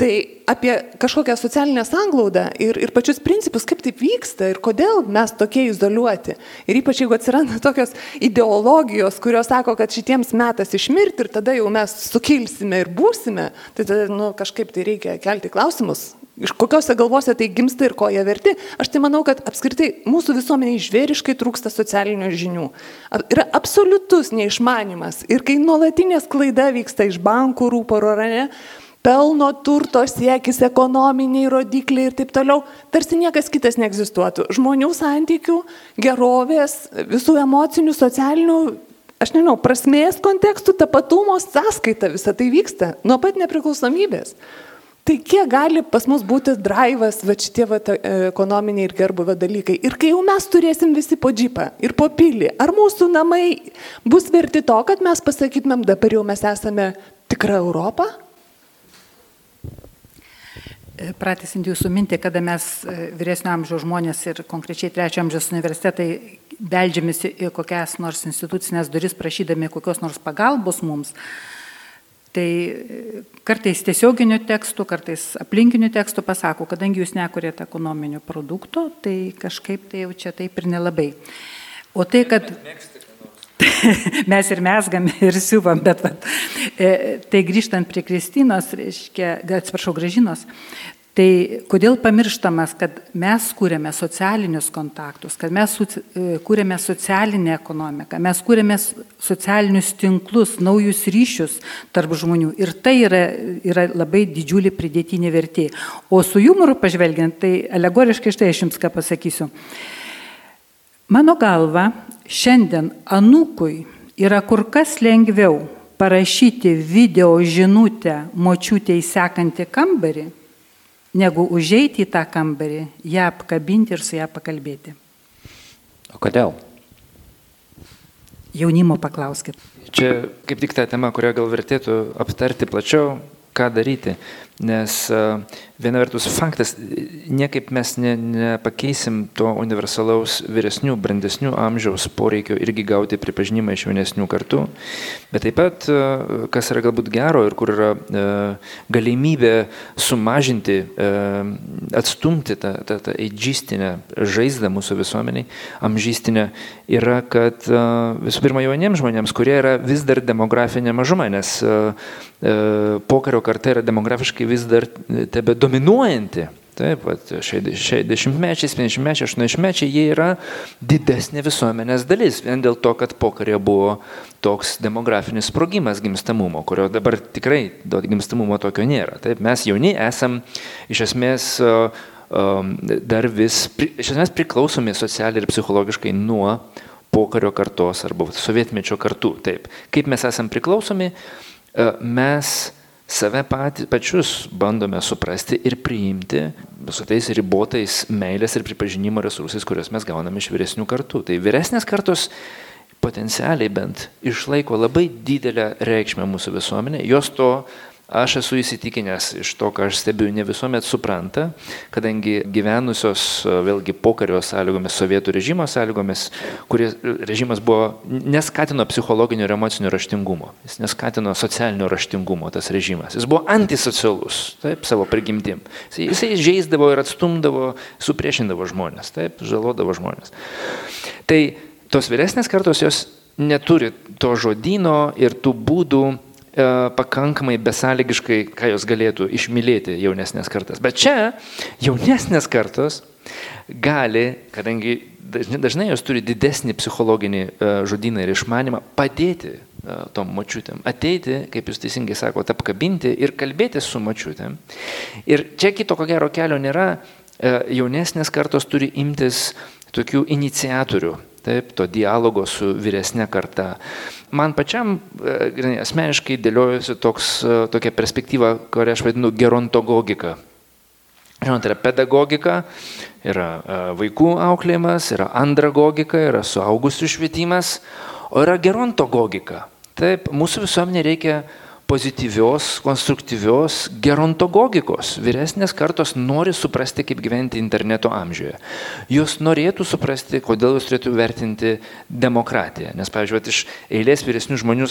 Tai apie kažkokią socialinę sanglaudą ir, ir pačius principus, kaip taip vyksta ir kodėl mes tokie izoliuoti. Ir ypač jeigu atsiranda tokios ideologijos, kurios sako, kad šitiems metas išmirti ir tada jau mes sukilsime ir būsime, tai tada nu, kažkaip tai reikia kelti klausimus, iš kokiuose galvose tai gimsta ir ko jie verti, aš tai manau, kad apskritai mūsų visuomeniai žvėriškai trūksta socialinių žinių. Yra absoliutus neišmanimas. Ir kai nuolatinė klaida vyksta iš bankų rūporo rane, pelno turto siekis, ekonominiai rodikliai ir taip toliau, tarsi niekas kitas neegzistuotų. Žmonių santykių, gerovės, visų emocinių, socialinių, aš nežinau, prasmės kontekstų, tapatumo sąskaita visą tai vyksta nuo pat nepriklausomybės. Tai kiek gali pas mus būti drivas, va šitie va, ekonominiai ir gerbuvio dalykai. Ir kai jau mes turėsim visi po džipą ir po pilį, ar mūsų namai bus verti to, kad mes pasakytumėm, dabar jau mes esame tikra Europa? Pratesinti jūsų mintį, kada mes e, vyresnio amžiaus žmonės ir konkrečiai trečio amžiaus universitetai beldžiamės į kokias nors institucinės duris prašydami kokios nors pagalbos mums, Tai e, kartais tiesioginių tekstų, kartais aplinkinių tekstų pasako, kadangi jūs nekuriate ekonominio produkto, tai kažkaip tai jau čia taip ir nelabai. O tai, kad mes ir mesgam, ir siuvam, bet vat, e, tai grįžtant prie Kristinos, reiškia, atsiprašau, gražinos, Tai kodėl pamirštamas, kad mes kūrėme socialinius kontaktus, kad mes e, kūrėme socialinę ekonomiką, mes kūrėme socialinius tinklus, naujus ryšius tarp žmonių ir tai yra, yra labai didžiulį pridėtinį vertė. O su humoru pažvelgiant, tai alegoriškai štai aš jums ką pasakysiu. Mano galva, šiandien anūkui yra kur kas lengviau parašyti video žinutę močiutė įsekantį kambarį negu užeiti į tą kambarį, ją apkabinti ir su ją pakalbėti. O kodėl? Jaunimo paklauskit. Čia kaip tik ta tema, kurią gal vertėtų aptarti plačiau, ką daryti. Nes viena vertus faktas, niekaip mes ne, nepakeisim to universalaus vyresnių, brandesnių amžiaus poreikio irgi gauti pripažinimą iš jaunesnių kartų. Bet taip pat, kas yra galbūt gero ir kur yra galimybė sumažinti, atstumti tą, tą, tą eidžistinę žaizdą mūsų visuomeniai, amžystinę, yra, kad visų pirma jauniems žmonėms, kurie yra vis dar demografinė mažuma, nes pokario karta yra demografiškai vis dar tebe dominuojanti. Taip, šiai dešimtmečiai, 70-mečiai, 80-mečiai, jie yra didesnė visuomenės dalis, vien dėl to, kad pokarė buvo toks demografinis sprogimas gimstamumo, kurio dabar tikrai gimstamumo tokio nėra. Taip, mes jauni esam iš esmės dar vis, iš esmės priklausomi socialiai ir psichologiškai nuo pokario kartos arba sovietmečio kartų. Taip, kaip mes esam priklausomi, mes save patys, pačius bandome suprasti ir priimti su tais ribotais meilės ir pripažinimo resursais, kuriuos mes gauname iš vyresnių kartų. Tai vyresnės kartos potencialiai bent išlaiko labai didelę reikšmę mūsų visuomenė, jos to Aš esu įsitikinęs iš to, ką aš stebiu, ne visuomet supranta, kadangi gyvenusios vėlgi pokario sąlygomis, sovietų režimo sąlygomis, kurie režimas buvo, neskatino psichologinio ir emocinio raštingumo, jis neskatino socialinio raštingumo tas režimas, jis buvo antisocialus, taip, savo prigimtim. Jisai, jisai žaisdavo ir atstumdavo, supriešindavo žmonės, taip, žalodavo žmonės. Tai tos vyresnės kartos jos neturi to žodino ir tų būdų E, pakankamai besąlygiškai, ką jos galėtų išmylėti jaunesnės kartas. Bet čia jaunesnės kartos gali, kadangi dažnai, dažnai jos turi didesnį psichologinį e, žodyną ir išmanimą, padėti e, tom mačiutėm, ateiti, kaip jūs teisingai sakote, apkabinti ir kalbėti su mačiutėm. Ir čia kito ko gero kelio nėra, jaunesnės kartos turi imtis tokių iniciatorių, taip, to dialogo su vyresnė karta man pačiam e, asmeniškai dėliojasi toks, e, tokia perspektyva, kurią aš vadinu gerontogogika. Žinote, yra pedagogika, yra e, vaikų auklėjimas, yra andragogika, yra suaugusių švietimas, o yra gerontogogika. Taip, mūsų visuomenė reikia pozityvios, konstruktyvios gerontogogikos. Vyresnės kartos nori suprasti, kaip gyventi interneto amžiuje. Jos norėtų suprasti, kodėl jos turėtų vertinti demokratiją. Nes, pavyzdžiui, iš eilės vyresnių žmonių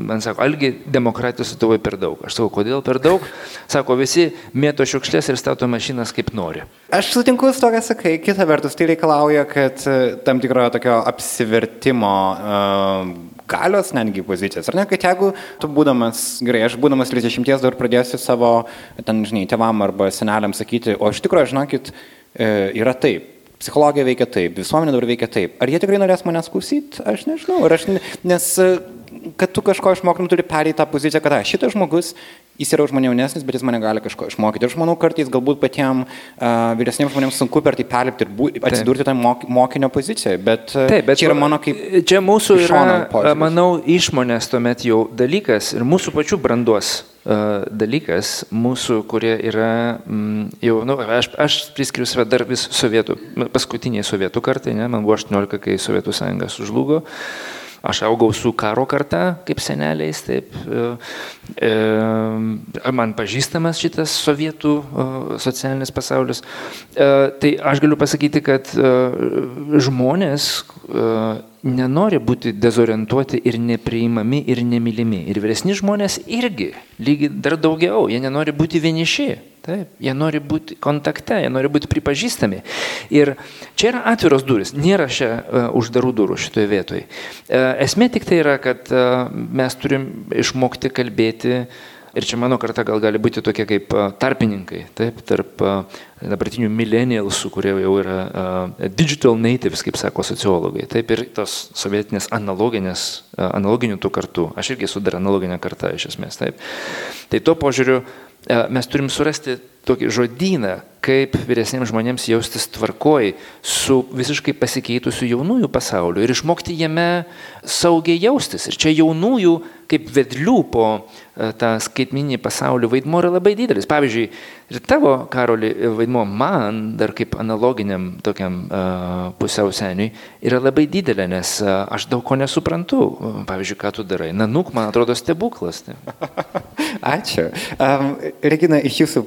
man sako, algi demokratijos Lietuvoje per daug. Aš sakau, kodėl per daug? Sako, visi mėto šiukšlės ir stato mašinas kaip nori. Aš sutinku su to, ką sakai. Kita vertus, tai reikalauja, kad e, tam tikro tokio apsivertimo uh, galios netgi pozicijas. Ar ne, kad jeigu tu būdamas, gerai, aš būdamas 30 dar pradėsiu savo, ten, žinai, tevam arba seneliam sakyti, o iš tikrųjų, žinokit, e, yra taip. Psichologija veikia taip, visuomenė dabar veikia taip. Ar jie tikrai norės manęs klausyti? Aš nežinau. Aš, nes kad tu kažko išmoktum, turi perėti tą poziciją, kad a, šitas žmogus, jis yra už mane jaunesnis, bet jis mane gali kažko išmokyti. Ir aš manau, kartais galbūt patiems uh, vyresniems žmonėms sunku per tai perlipti ir bū, atsidurti tą mok, mokinio poziciją. Bet, uh, Taip, bet čia yra mano kaip... Čia mūsų yra, požiūris. manau, išmonės tuomet jau dalykas ir mūsų pačių brandos dalykas, mūsų, kurie yra mm, jau, nu, aš, aš priskiriu save dar vis sovietų, paskutiniai sovietų kartai, ne, man buvo 18, kai Sovietų sąjunga sužlugo. Uh, Aš augau su karo karta, kaip seneliais, taip. E, e, man pažįstamas šitas sovietų socialinis pasaulis. E, tai aš galiu pasakyti, kad žmonės nenori būti dezorientuoti ir nepriimami ir nemylimi. Ir vyresni žmonės irgi, lygiai dar daugiau, jie nenori būti vieniši. Taip, jie nori būti kontakte, jie nori būti pripažįstami. Ir čia yra atviros duris, nėra čia uh, uždarų durų šitoje vietoje. Uh, esmė tik tai yra, kad uh, mes turim išmokti kalbėti Ir čia mano karta gal gali būti tokie kaip tarpininkai, taip, tarp dabartinių millennialsų, kurie jau yra uh, digital natives, kaip sako sociologai, taip ir tos sovietinės analoginės, uh, analoginių tų kartų, aš irgi esu dar analoginė karta iš esmės, taip. Tai tuo požiūriu uh, mes turim surasti tokį žodyną, kaip vyresniems žmonėms jaustis tvarkoj su visiškai pasikeitusiu jaunųjų pasauliu ir išmokti jame saugiai jaustis. Ir čia jaunųjų kaip vedlių po e, tą skaitminį pasaulį vaidmo yra labai didelis. Pavyzdžiui, ir tavo, Karoli, vaidmo man, dar kaip analoginiam tokiam uh, pusiau seniui, yra labai didelė, nes uh, aš daug ko nesuprantu. Pavyzdžiui, ką tu darai. Nanuk, man atrodo, stebuklas. Ačiū. Um, Regina, iš jūsų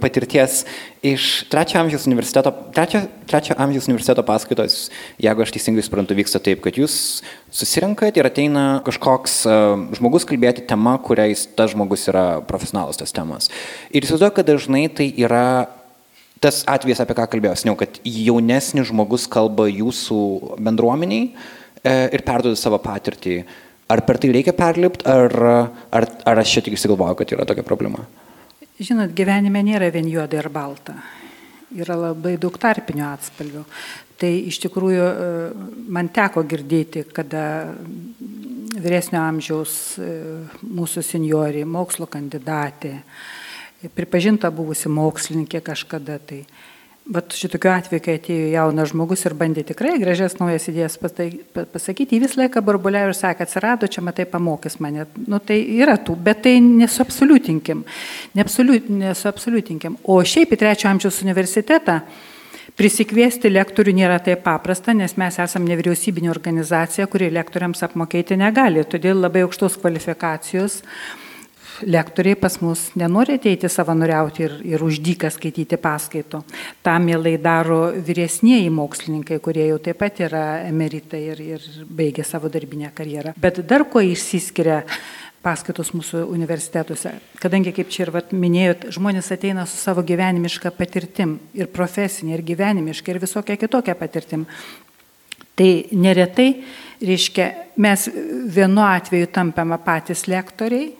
patirties iš trečio amžiaus universiteto, trečio, trečio amžiaus universiteto paskaitos, jeigu aš teisingai suprantu, vyksta taip, kad jūs susirinkat ir ateina kažkoks uh, žmogus kalbėti tema, kuriais tas žmogus yra profesionalas tas temas. Ir įsivaizduoju, kad dažnai tai yra tas atvejis, apie ką kalbėjau, seniau, kad jaunesnis žmogus kalba jūsų bendruomeniai e, ir perduoda savo patirtį. Ar per tai reikia perlipti, ar, ar, ar aš čia tik įsigalvoju, kad yra tokia problema? Žinot, gyvenime nėra vien juoda ir balta. Yra labai daug tarpinių atspalvių. Tai iš tikrųjų e, man teko girdėti, kada vyresnio amžiaus e, mūsų seniorė, mokslo kandidatė, pripažinta buvusi mokslininkė kažkada tai Bet šitokiu atveju, kai atėjo jaunas žmogus ir bandė tikrai gražias naujas idėjas pasakyti, jį visą laiką barbuliavo ir sakė, atsirado, čia matai, pamokys mane. Nu, tai yra tų, bet tai nesuabsoliutinkim. Nesuabsoliutinkim. O šiaip į trečio amžiaus universitetą prisikviesti lektorių nėra taip paprasta, nes mes esame nevyriausybinė organizacija, kuri lektoriams apmokėti negali. Todėl labai aukštos kvalifikacijos lektoriai pas mus nenori ateiti savanoriauti ir, ir uždyką skaityti paskaito. Tam mielai daro vyresnieji mokslininkai, kurie jau taip pat yra emeritai ir, ir baigia savo darbinę karjerą. Bet dar kuo išsiskiria paskaitos mūsų universitetuose. Kadangi, kaip čia ir vat, minėjot, žmonės ateina su savo gyvenimiška patirtim ir profesinė, ir gyvenimiška, ir visokia kitokia patirtim. Tai neretai, reiškia, mes vienu atveju tampame patys lektoriai,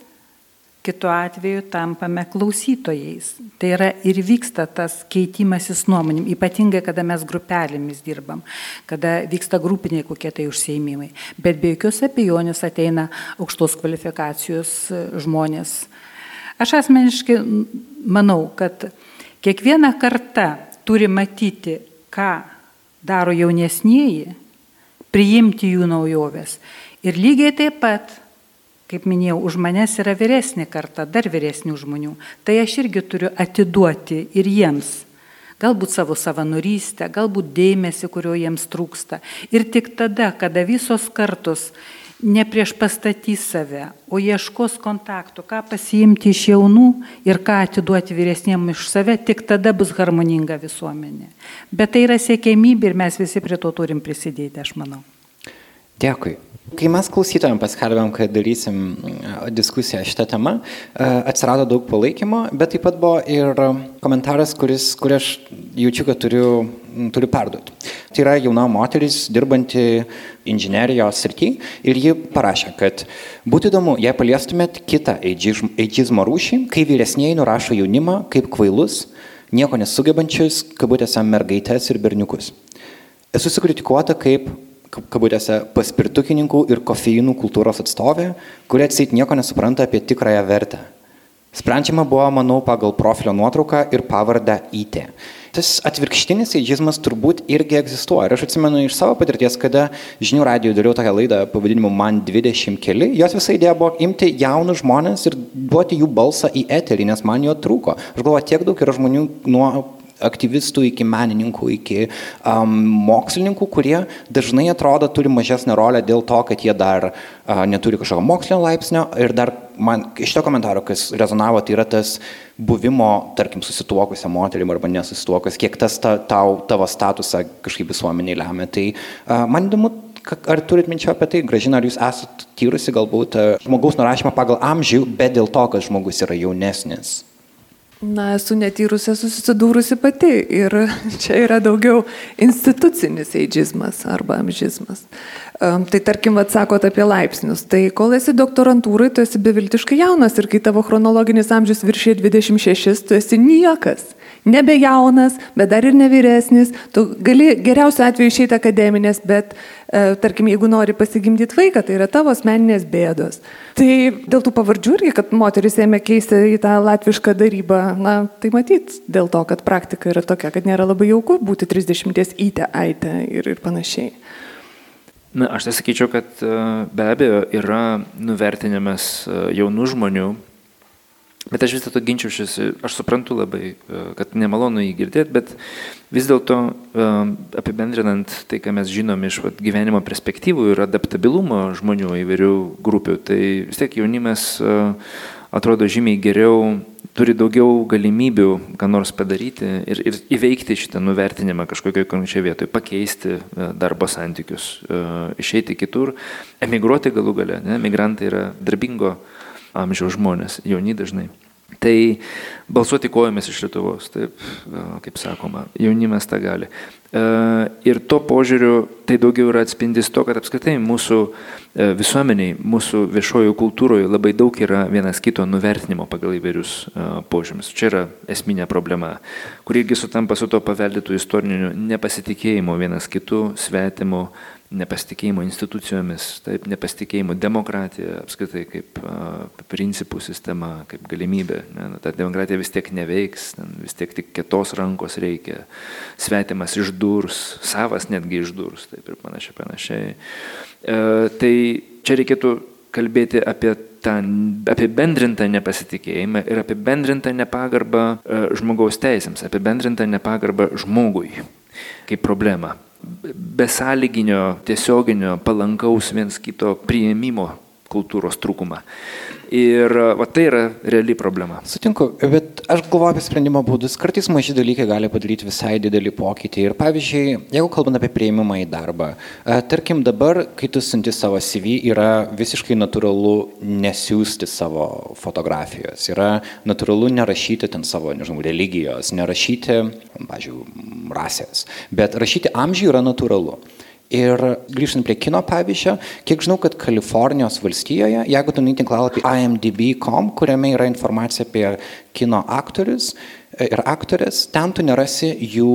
kitu atveju tampame klausytojais. Tai yra ir vyksta tas keitimasis nuomonėm, ypatingai, kada mes grupelėmis dirbam, kada vyksta grupiniai kokie tai užsieimimai. Bet be jokios abejonės ateina aukštos kvalifikacijos e, žmonės. Aš asmeniškai manau, kad kiekviena karta turi matyti, ką daro jaunesnieji, priimti jų naujoves. Ir lygiai taip pat kaip minėjau, už manęs yra vyresnė karta, dar vyresnių žmonių. Tai aš irgi turiu atiduoti ir jiems. Galbūt savo savanorystę, galbūt dėmesį, kurio jiems trūksta. Ir tik tada, kada visos kartos ne prieš pastatys save, o ieškos kontaktų, ką pasiimti iš jaunų ir ką atiduoti vyresniem iš save, tik tada bus harmoninga visuomenė. Bet tai yra siekėmybė ir mes visi prie to turim prisidėti, aš manau. Dėkui. Kai mes klausytojams paskelbėm, kad darysim diskusiją šitą temą, atsirado daug palaikymo, bet taip pat buvo ir komentaras, kuris, kurį aš jaučiu, kad turiu, turiu perduoti. Tai yra jauna moteris, dirbanti inžinerijos srity ir ji parašė, kad būtų įdomu, jei paliestumėt kitą eidžizmo rūšį, kai vyresnėji nurašo jaunimą kaip kvailus, nieko nesugebančius, kabutėse mergaitės ir berniukus. Esu sukritikuota kaip kabutėse paspirtukininkų ir kofeinų kultūros atstovė, kuri atsit nieko nesupranta apie tikrąją vertę. Sprendžiama buvo, manau, pagal profilio nuotrauką ir pavardę IT. Tas atvirkštinis eidžizmas turbūt irgi egzistuoja. Ir aš atsimenu iš savo patirties, kada žinių radijo dariau tokią laidą pavadinimu Man 20 keli, jos visa idėja buvo imti jaunus žmonės ir duoti jų balsą į eterį, nes man jo trūko. Aš galvoju, tiek daug yra žmonių nuo aktyvistų iki menininkų, iki um, mokslininkų, kurie dažnai atrodo turi mažesnę rolę dėl to, kad jie dar uh, neturi kažkokio mokslinio laipsnio. Ir dar man iš to komentaro, kas rezonavo, tai yra tas buvimo, tarkim, susituokusią moterim arba nesusituokus, kiek tas ta, tau, tavo statusą kažkaip visuomeniai lemia. Tai uh, man įdomu, Ar turit minčio apie tai, gražina, ar jūs esate tyrusi galbūt žmogaus nurašymą pagal amžių, bet dėl to, kad žmogus yra jaunesnis? Na, esu netyrusė susidūrusi pati ir čia yra daugiau institucinis eidžizmas arba amžizmas. Um, tai tarkim, atsakot apie laipsnius. Tai kol esi doktorantūrai, tu esi beviltiškai jaunas ir kai tavo chronologinis amžius viršė 26, tu esi niekas nebe jaunas, bet dar ir nevyresnis, tu gali geriausiu atveju išeiti akademinės, bet e, tarkim, jeigu nori pasigimdyti vaiką, tai yra tavo asmeninės bėdos. Tai dėl tų pavardžių irgi, kad moteris ėmė keisti į tą latvišką darybą, na, tai matyt, dėl to, kad praktika yra tokia, kad nėra labai jauku būti 30 įte, aite ir, ir panašiai. Na, aš tai sakyčiau, kad e, be abejo yra nuvertinimas e, jaunų žmonių Bet aš vis dėlto ginčiaušiuosi, aš suprantu labai, e, kad nemalonu jį girdėti, bet vis dėlto apibendrinant tai, ką mes žinom iš vat, gyvenimo perspektyvų ir adaptabilumo žmonių įvairių grupių, tai vis tiek jaunimas atrodo žymiai geriau, turi daugiau galimybių ką nors padaryti ir, ir įveikti šitą nuvertinimą kažkokioje konkrečioje vietoje, pakeisti darbo santykius, išeiti kitur, emigruoti galų gale. Ne? Migrantai yra darbingo amžiaus žmonės, jauni dažnai. Tai balsuoti kojomis iš Lietuvos, taip, kaip sakoma, jaunimas tą gali. E, ir to požiūriu tai daugiau yra atspindis to, kad apskritai mūsų e, visuomeniai, mūsų viešojo kultūroje labai daug yra vienas kito nuvertinimo pagal įvairius e, požymis. Čia yra esminė problema, kuri irgi sutampa su to paveldėtų istoriniu nepasitikėjimu vienas kitu, svetimu, nepasitikėjimo institucijomis, taip, nepasitikėjimo demokratija, apskritai kaip a, principų sistema, kaip galimybė. Ne, nu, ta demokratija vis tiek neveiks, vis tiek tik kitos rankos reikia, svetimas išdurs, savas netgi išdurs, taip ir panašiai, panašiai. E, tai čia reikėtų kalbėti apie tą apibendrintą nepasitikėjimą ir apibendrintą nepagarbą e, žmogaus teisėms, apibendrintą nepagarbą žmogui kaip problemą besąlyginio, tiesioginio, palankaus viens kito prieimimo kultūros trūkumą. Ir va, tai yra reali problema. Sutinku, bet aš galvoju apie sprendimo būdus. Kartais maži dalykai gali padaryti visai didelį pokytį. Ir pavyzdžiui, jeigu kalbant apie prieimimą į darbą, tarkim dabar, kai tu siunti savo CV, yra visiškai natūralu nesiųsti savo fotografijos. Yra natūralu nerašyti ten savo, nežinau, religijos, nerašyti, pavyzdžiui, rasės. Bet rašyti amžių yra natūralu. Ir grįžtant prie kino pavyzdžio, kiek žinau, kad Kalifornijos valstijoje, jeigu tu nueini tinklalapį imdb.com, kuriame yra informacija apie kino aktorius e, ir aktorės, ten tu nerasi jų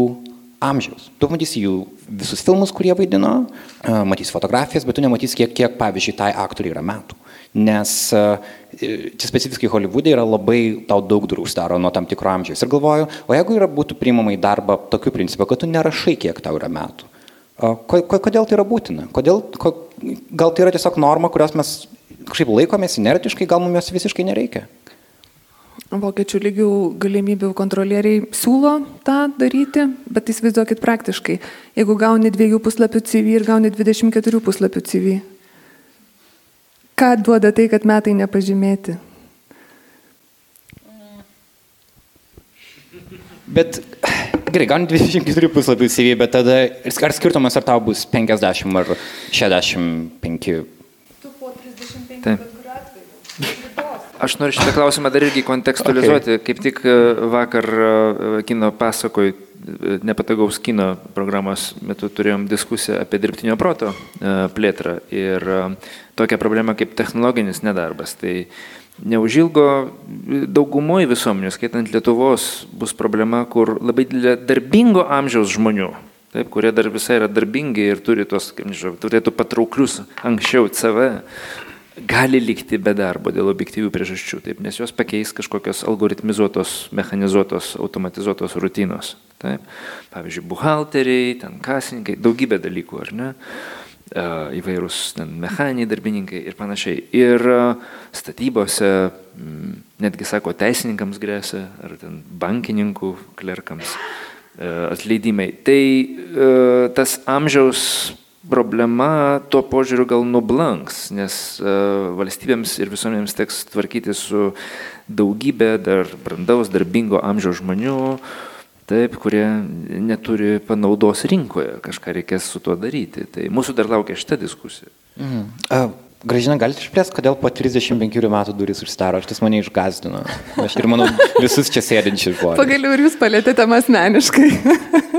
amžiaus. Tu matysi jų visus filmus, kurie vaidino, e, matysi fotografijas, bet tu nematysi, kiek, kiek pavyzdžiui, tai aktoriai yra metų. Nes e, čia specifiškai Hollywoodė yra labai tau daug durų uždaro nuo tam tikro amžiaus. Ir galvoju, o jeigu yra būtų priimama į darbą tokiu principu, kad tu nerašai, kiek tau yra metų Kodėl tai yra būtina? Kodėl, gal tai yra tiesiog norma, kurios mes kažkaip laikomės inertiškai, gal mums jos visiškai nereikia? Vokiečių lygių galimybių kontrolieriai siūlo tą daryti, bet įsivaizduokit praktiškai, jeigu gauni dviejų puslapių CV ir gauni 24 puslapių CV, ką duoda tai, kad metai nepažymėti? Bet Gerai, gauni 24 puslapių CV, bet tada ar skirtumas ar tau bus 50 ar 65? Tu po 35 Taip. Aš noriu šitą klausimą dar irgi kontekstualizuoti. Okay. Kaip tik e, vakar e, kino pasakoj, e, nepatogaus kino programos metu turėjom diskusiją apie dirbtinio proto plėtrą ir tokią problemą kaip technologinis nedarbas. Tai neužilgo daugumoje visuomenių, skaitant Lietuvos, bus problema, kur labai darbingo amžiaus žmonių, taip, kurie dar visai yra darbingi ir turi tos, kaip nežinau, turėtų patrauklius anksčiau CV, gali likti be darbo dėl objektyvių priežasčių, taip, nes jos pakeis kažkokios algoritmizuotos, mechanizuotos, automatizuotos rutinos. Taip. Pavyzdžiui, buhalteriai, ten kasininkai, daugybė dalykų, ar ne? Įvairūs mechaniniai darbininkai ir panašiai. Ir statybose, netgi sako, teisininkams grėsia, ar ten bankininkų klerkams atleidimai. Tai tas amžiaus problema tuo požiūriu gal nublanks, nes valstybėms ir visuomenėms teks tvarkyti su daugybė dar brandaus, darbingo amžiaus žmonių, taip, kurie neturi panaudos rinkoje, kažką reikės su tuo daryti. Tai mūsų dar laukia šitą diskusiją. Mhm. Gražina, galite išplėsti, kodėl po 35 metų duris užsidaro, aš tas mane išgazdino. Aš ir manau, visus čia sėdinčius žmonės. Pagaliau ir jūs palėtėte asmeniškai.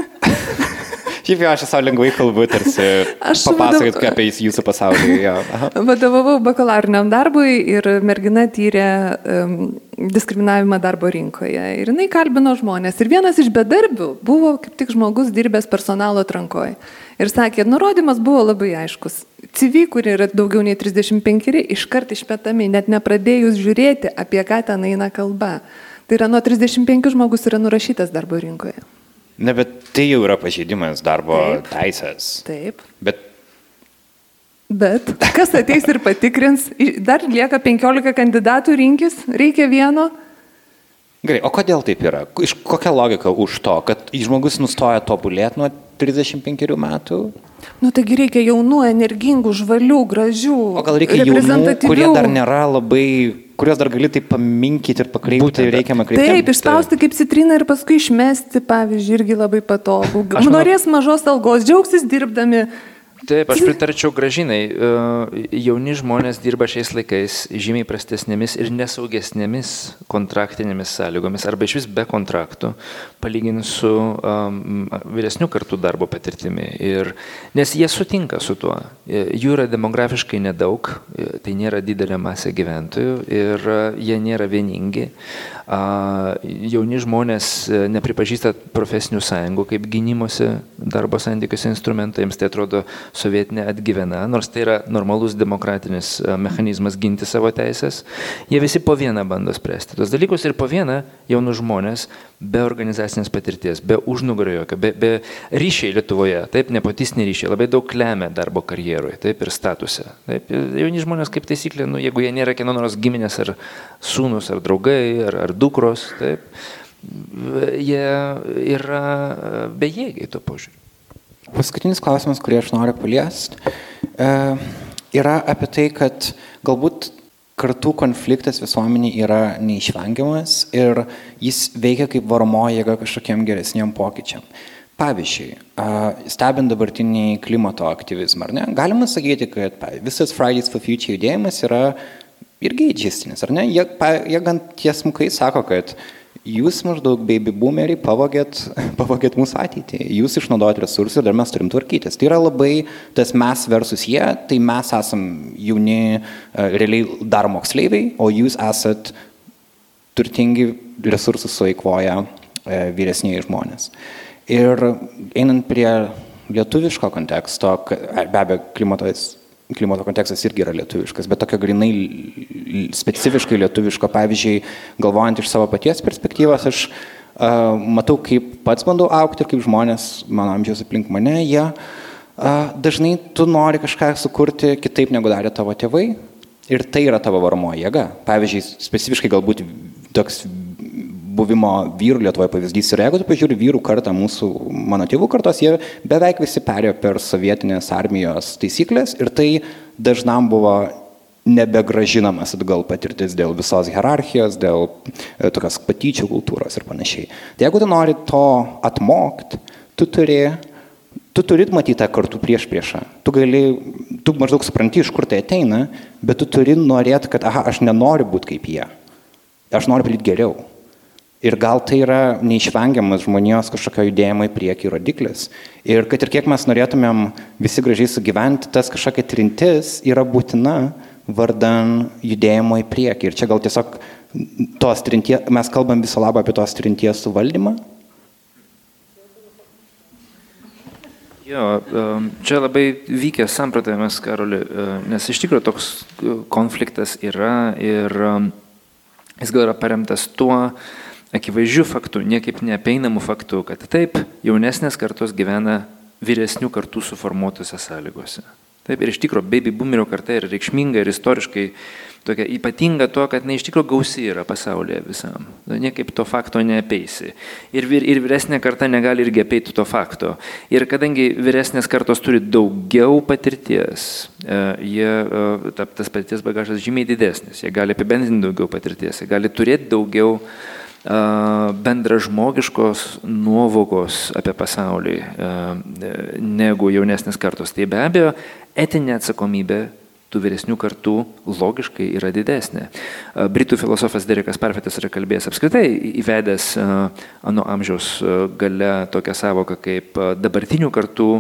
Šiaip jau aš esu lengvai kalbu, tarsi papasakot vadov- apie jūsų pasaulį. Vadovavau bakalauriniam darbui ir mergina tyrė um, diskriminavimą darbo rinkoje. Ir jinai kalbino žmonės. Ir vienas iš bedarbių buvo kaip tik žmogus dirbęs personalo atrankoje. Ir sakė, nurodymas buvo labai aiškus. CV, kur yra daugiau nei 35, iškart išmetami, net nepradėjus žiūrėti, apie ką ten eina kalba. Tai yra nuo 35 žmogus yra nurašytas darbo rinkoje. Ne, bet tai jau yra pažeidimas darbo Taip. teisės. Taip. Bet Bet kas ateis ir patikrins, dar lieka 15 kandidatų rinkis, reikia vieno. gerai, o kodėl taip yra? Iš kokia logika už to, kad žmogus nustoja tobulėti nuo 35 metų? Nu, taigi reikia jaunų, energingų, žvalių, gražių. O gal reikia jaunų, kurie dar nėra labai, kuriuos dar gali taip paminkyti ir pakreipti reikiamą kryptimį? Taip, išspausti kaip citriną ir paskui išmesti, pavyzdžiui, irgi labai patogu. Aš manau- Norės mažos algos, džiaugsis dirbdami. Taip, aš pritarčiau gražinai. E, Jauni žmonės dirba šiais laikais žymiai prastesnėmis ir nesaugesnėmis kontraktinėmis sąlygomis arba iš vis be kontraktų, palyginti su um, vyresnių kartų darbo patirtimi. Ir, nes jie sutinka su tuo. E, Jų yra demografiškai nedaug, e, tai nėra didelė masė gyventojų ir jie nėra vieningi. Jauni žmonės e, nepripažįsta profesinių sąjungų kaip gynimuose darbo santykiuose instrumentų, jiems tai atrodo sovietinė atgyvena, nors tai yra normalus demokratinis e, mechanizmas ginti savo teisės. Jie visi po vieną bando spręsti tos dalykus ir po vieną jaunų žmonės be organizacinės patirties, be užnugario jokio, be, be ryšiai Lietuvoje, taip, nepotistiniai ryšiai labai daug lemia darbo karjeroje, taip, ir statuse. Taip, jauni žmonės kaip taisyklė, nu, jeigu jie nėra kieno nors giminės ar sūnus, ar draugai, ar, ar dukros, taip, jie yra e, bejėgiai to požiūriu. Paskutinis klausimas, kurį aš noriu paliesti, e, yra apie tai, kad galbūt kartų konfliktas visuomenė yra neišvengiamas ir jis veikia kaip varomoji jėga kažkokiem geresniem pokyčiam. Pavyzdžiui, a, stebint dabartinį klimato aktyvizmą, ne, galima sakyti, kad visas Fridays for Future judėjimas yra irgi džistinis, ar ne? Jie, pa- jie gan tiesmukai sako, kad jūs maždaug baby boomeriai pavogėt, pavogėt mūsų ateitį, jūs išnaudojat resursų ir dar mes turim tvarkytis. Tai yra labai tas mes versus jie, tai mes esam jauni, e, realiai dar moksleiviai, o jūs esat turtingi resursus sueikvoja e, vyresniai žmonės. Ir einant prie lietuviško konteksto, be abejo, klimatos, klimato kontekstas irgi yra lietuviškas, bet tokio grinai specifiškai lietuviško, pavyzdžiui, galvojant iš savo paties perspektyvos, aš uh, matau, kaip pats bandau aukti ir kaip žmonės mano amžiaus aplink mane, jie uh, dažnai tu nori kažką sukurti kitaip negu darė tavo tėvai. Ir tai yra tavo varomoji jėga. Pavyzdžiui, specifiškai galbūt toks buvimo vyrų Lietuvoje pavyzdys yra, jeigu tu pažiūri vyrų kartą mūsų, mano tėvų kartos, jie beveik visi perėjo per sovietinės armijos taisyklės ir tai dažnam buvo nebegražinamas atgal patirtis dėl visos hierarchijos, dėl e, tokios patyčių kultūros ir panašiai. Tai jeigu tu nori to atmokti, tu turi tu turi matyti tą kartų prieš priešą. Tu gali, tu maždaug supranti, iš kur tai ateina, bet tu turi norėti, kad, aha, aš nenoriu būti kaip jie. Aš noriu daryti geriau. Ir gal tai yra neišvengiamas žmonijos kažkokio judėjimo į priekį rodiklis. Ir kad ir kiek mes norėtumėm visi gražiai sugyventi, tas kažkokia trintis yra būtina vardan judėjimo į priekį. Ir čia gal tiesiog tos trinties, mes kalbam visą labą apie tos trinties suvaldymą, Jo, em, čia labai vykęs samprotavimas, Karoli, e, nes iš tikrųjų toks e, konfliktas yra ir em, jis gal yra paremtas tuo akivaizdžiu faktu, niekaip neapeinamų faktu, kad taip, jaunesnės kartos gyvena vyresnių kartų suformuotose sąlygose. Taip, ir iš tikrųjų, baby boomerio karta yra reikšminga ir istoriškai tokia ypatinga tuo, kad jinai iš tikrųjų gausi yra pasaulyje visam. Nu, Niekaip to fakto neapeisi. Ir, vyr, ir vyresnė karta negali irgi apeiti to fakto. Ir kadangi vyresnės kartos turi daugiau patirties, e, jie, e, ta, tas patirties bagažas žymiai didesnis, jie gali apibendrinti daugiau patirties, jie gali turėti daugiau bendražmogiškos nuovokos apie pasaulį negu jaunesnės kartos. Tai be abejo, etinė atsakomybė tų vyresnių kartų logiškai yra didesnė. Britų filosofas Derekas Parfetas yra kalbėjęs apskritai įvedęs ano amžiaus gale tokią savoką kaip dabartinių kartų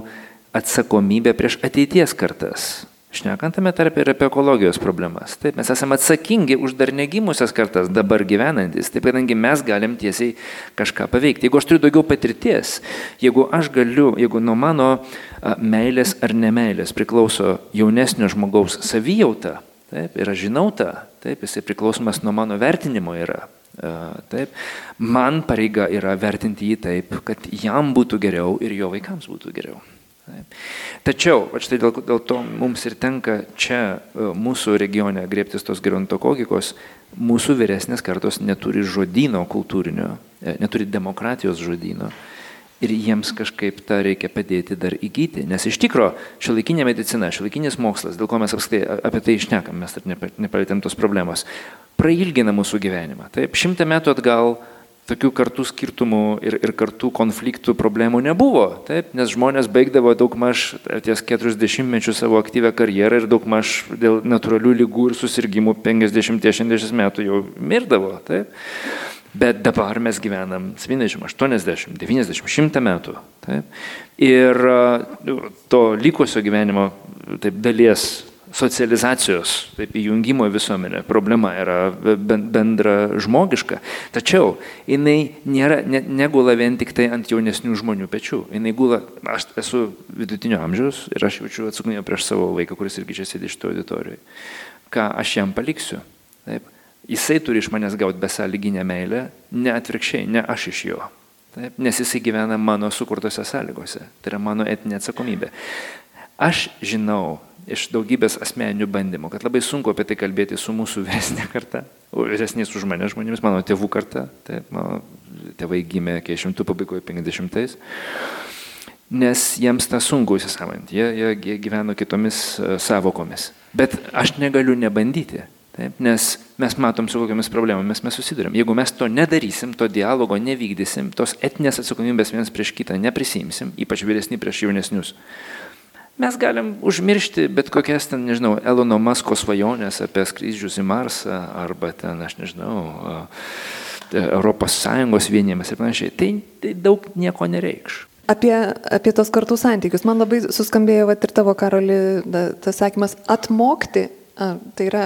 atsakomybė prieš ateities kartas. Šnekant tame tarp ir apie ekologijos problemas. Taip, mes esame atsakingi už dar negimusias kartas dabar gyvenantis, taip kadangi mes galim tiesiai kažką paveikti. Jeigu aš turiu daugiau patirties, jeigu aš galiu, jeigu nuo mano meilės ar nemailės priklauso jaunesnio žmogaus savijauta, taip, ir aš žinau tą, taip, jisai priklausomas nuo mano vertinimo yra. Taip, man pareiga yra vertinti jį taip, kad jam būtų geriau ir jo vaikams būtų geriau. Tačiau, štai dėl, dėl to mums ir tenka čia e, mūsų regione griebtis tos gerontokogikos, mūsų vyresnės kartos neturi žodino kultūrinio, e, neturi demokratijos žodino. Ir jiems kažkaip tą reikia padėti dar įgyti. Nes iš tikrųjų, šiolaikinė medicina, šiolaikinis mokslas, dėl ko mes apskritai apie tai išnekam, mes dar nepalėtėm tos problemos, prailgina mūsų gyvenimą. Taip, šimtą metų atgal uh, tokių kartų skirtumų ir, ir kartų konfliktų problemų nebuvo, taip, nes žmonės baigdavo daugmaž ties 40 mečių savo aktyvę karjerą ir daugmaž dėl natūralių lygų ir susirgymų 50-60 metų jau mirdavo. Taip. Bet dabar mes gyvenam 70, 80, 90, 100 metų. Taip. Ir to likusio gyvenimo taip, dalies socializacijos, taip įjungimo visuomenė problema yra bendra žmogiška, tačiau jinai nėra, ne, negula vien tik tai ant jaunesnių žmonių pečių. Jinai gula, aš esu vidutinio amžiaus ir aš jaučiu atsakomybę prieš savo vaiką, kuris irgi čia sėdi šito auditorijoje. Ką aš jam paliksiu? Taip. Jisai turi iš manęs gauti besąlyginę meilę, ne atvirkščiai, ne aš iš jo. Taip, nes jisai gyvena mano sukurtose sąlygose. Tai yra mano etinė atsakomybė. Aš žinau, iš daugybės asmeninių bandymų, kad labai sunku apie tai kalbėti su mūsų vyresnė karta, vyresniais už mane žmonėmis, mano tėvų karta, tai mano tėvai gimė 40 pabaigoje 50-ais, nes jiems tą sunku įsisavinti, jie, jie gyveno kitomis uh, savokomis. Bet aš negaliu nebandyti, taip, nes mes matom, su kokiamis problemomis mes susidurėm. Jeigu mes to nedarysim, to dialogo nevykdysim, tos etinės atsakomybės vienas prieš kitą neprisimsim, ypač vyresni prieš jaunesnius, Mes galim užmiršti bet kokias ten, nežinau, Elono Masko svajonės apie skrydžius į Marsą arba ten, aš nežinau, Sąjungos vienimas ir panašiai. Tai, tai daug nieko nereikš. Apie, apie tos kartų santykius. Man labai suskambėjo vat, ir tavo, Karoli, tas sakymas atmokti. A, tai yra,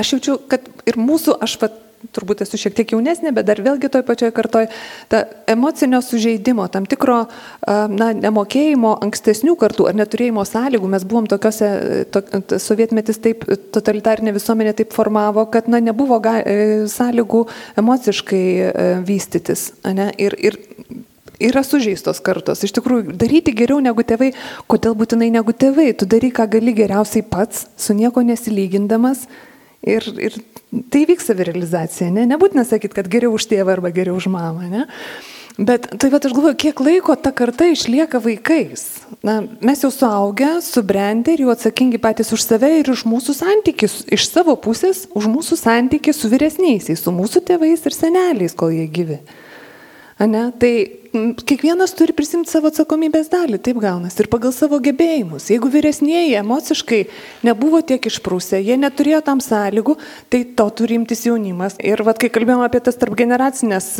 aš jaučiu, kad ir mūsų, aš vat, turbūt esu šiek tiek jaunesnė, bet dar vėlgi toj pačioj kartoj, ta emocinio sužeidimo, tam tikro na, nemokėjimo ankstesnių kartų ar neturėjimo sąlygų, mes buvom tokiuose, to, sovietmetis taip, totalitarinė visuomenė taip formavo, kad na, nebuvo ga, e, sąlygų emociškai e, vystytis. Ne? Ir, ir yra sužeistos kartos. Iš tikrųjų, daryti geriau negu tėvai, kodėl būtinai negu tėvai, tu darai, ką gali geriausiai pats, su nieko nesilygindamas. Ir, ir Tai vyks savirealizacija, ne? Nebūtina sakyti, kad geriau už tėvą arba geriau už mamą, ne? Bet tai va, aš galvoju, kiek laiko ta karta išlieka vaikais. Na, mes jau suaugę, subrendę ir jau atsakingi patys už save ir už mūsų santykius, iš savo pusės, už mūsų santykius su vyresniaisiais, su mūsų tėvais ir seneliais, kol jie gyvi. Ane? Tai kiekvienas turi prisimti savo atsakomybės dalį, taip gaunasi, ir pagal savo gebėjimus. Jeigu vyresnieji emociškai nebuvo tiek išprūsę, jie neturėjo tam sąlygų, tai to turi imtis jaunimas. Ir vad, kai kalbėjome apie tas tarp generacinės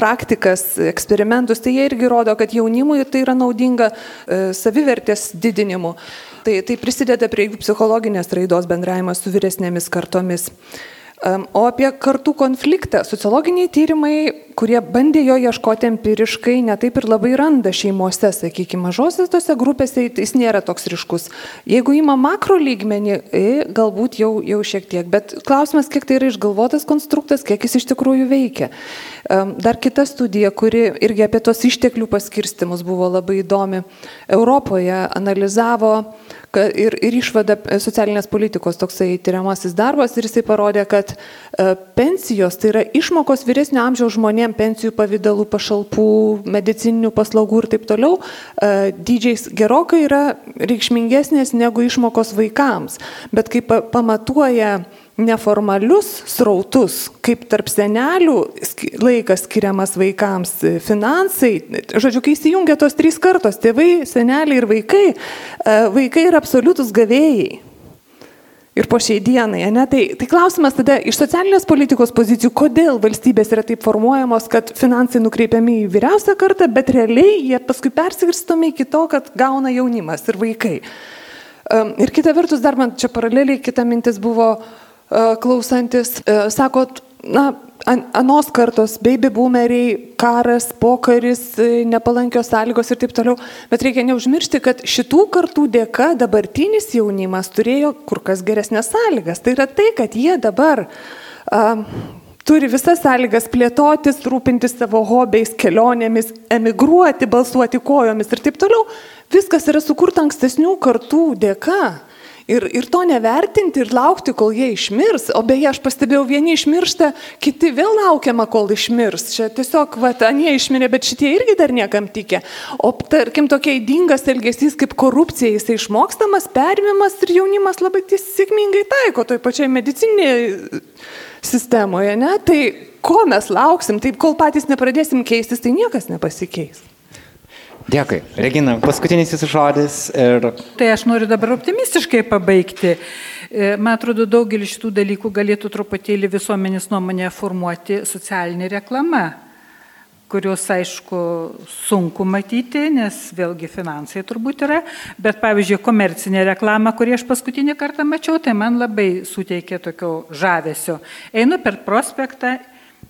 praktikas, eksperimentus, tai jie irgi rodo, kad jaunimui tai yra naudinga e, savivertės didinimu. Tai, tai prisideda prie jų psichologinės raidos bendravimas su vyresnėmis kartomis. O apie kartų konfliktą sociologiniai tyrimai, kurie bandė jo ieškoti empiriškai, netaip ir labai randa šeimose, sakykime, mažose tose grupėse jis nėra toks ryškus. Jeigu įma makro lygmenį, e, galbūt jau, jau šiek tiek, bet klausimas, kiek tai yra išgalvotas konstruktas, kiek jis iš tikrųjų veikia. Dar kita studija, kuri irgi apie tos išteklių paskirstimus buvo labai įdomi, Europoje analizavo ir, ir išvada e, socialinės politikos toksai tyriamasis darbas ir jisai parodė, kad e, pensijos tai yra išmokos vyresnio amžiaus žmonėm pensijų pavydalų, pašalpų, medicininių paslaugų ir taip toliau, e, dydžiais gerokai yra reikšmingesnės negu išmokos vaikams. Bet kai pamatuoja neformalius srautus, kaip tarp senelių laikas skiriamas vaikams, finansai, žodžiu, kai įsijungia tos trys kartos - tėvai, seneliai ir vaikai, e, vaikai yra absoliutus gavėjai. Ir po šiai dienai, ne? Tai, tai klausimas tada iš socialinės politikos pozicijų, kodėl valstybės yra taip formuojamos, kad finansai nukreipiami į vyriausią kartą, bet realiai jie paskui persigirstomi iki to, kad gauna jaunimas ir vaikai. Ir kita vertus, dar man čia paraleliai kita mintis buvo klausantis, sakot, na, anos kartos, baby boomeriai, karas, pokaris, e, nepalankios sąlygos ir taip toliau. Bet reikia neužmiršti, kad šitų kartų dėka dabartinis jaunimas turėjo kur kas geresnės sąlygas. Tai yra tai, kad jie dabar uh, turi visas sąlygas plėtotis, rūpintis savo hobiais, kelionėmis, emigruoti, balsuoti kojomis ir taip toliau. Viskas yra sukurta ankstesnių kartų dėka. Ir, ir to nevertinti ir laukti, kol jie išmirs. O beje, aš pastebėjau, vieni išmiršta, kiti vėl laukiama, kol išmirs. Čia tiesiog, va, anie išmirė, bet šitie irgi dar niekam tikė. O tarkim, tokia įdingas elgesys kaip korupcija, jisai išmokstamas, perimimas ir jaunimas labai sėkmingai taiko toj pačiai medicinėje sistemoje, ne? Tai ko mes lauksim, taip kol patys nepradėsim keistis, tai niekas nepasikeis. Dėkui. Regina, paskutinis jūsų žodis. Ir... Tai aš noriu dabar optimistiškai pabaigti. E, man atrodo, daugelis šitų dalykų galėtų truputėlį visuomenės nuomonę formuoti socialinė reklama, kurios, aišku, sunku matyti, nes vėlgi finansai turbūt yra, bet pavyzdžiui, komercinė reklama, kurį aš paskutinį kartą mačiau, tai man labai suteikė tokio žavesio. Einu per prospektą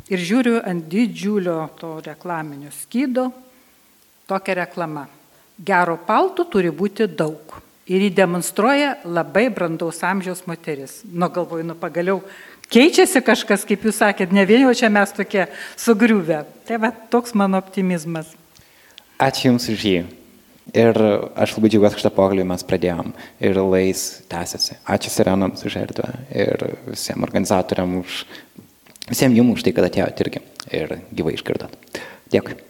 ir žiūriu ant didžiulio to reklaminio skydo tokia reklama. Gero paltų turi būti daug. Ir jį demonstruoja labai brandaus amžiaus moteris. Nu galvoju, nu pagaliau keičiasi kažkas, kaip jūs sakėt, ne vien jau čia mes tokie sugriuvę. Tai va toks mano optimizmas. Ačiū Jums už jį. Ir aš labai džiaugiuosi, kad šitą pokalbį mes pradėjom ir lais tęsiasi. Ačiū Sirenams už erdvę ir visiems organizatoriam už, visiems jums už tai, kad atėjote irgi ir gyvai išgirdot. Dėkui.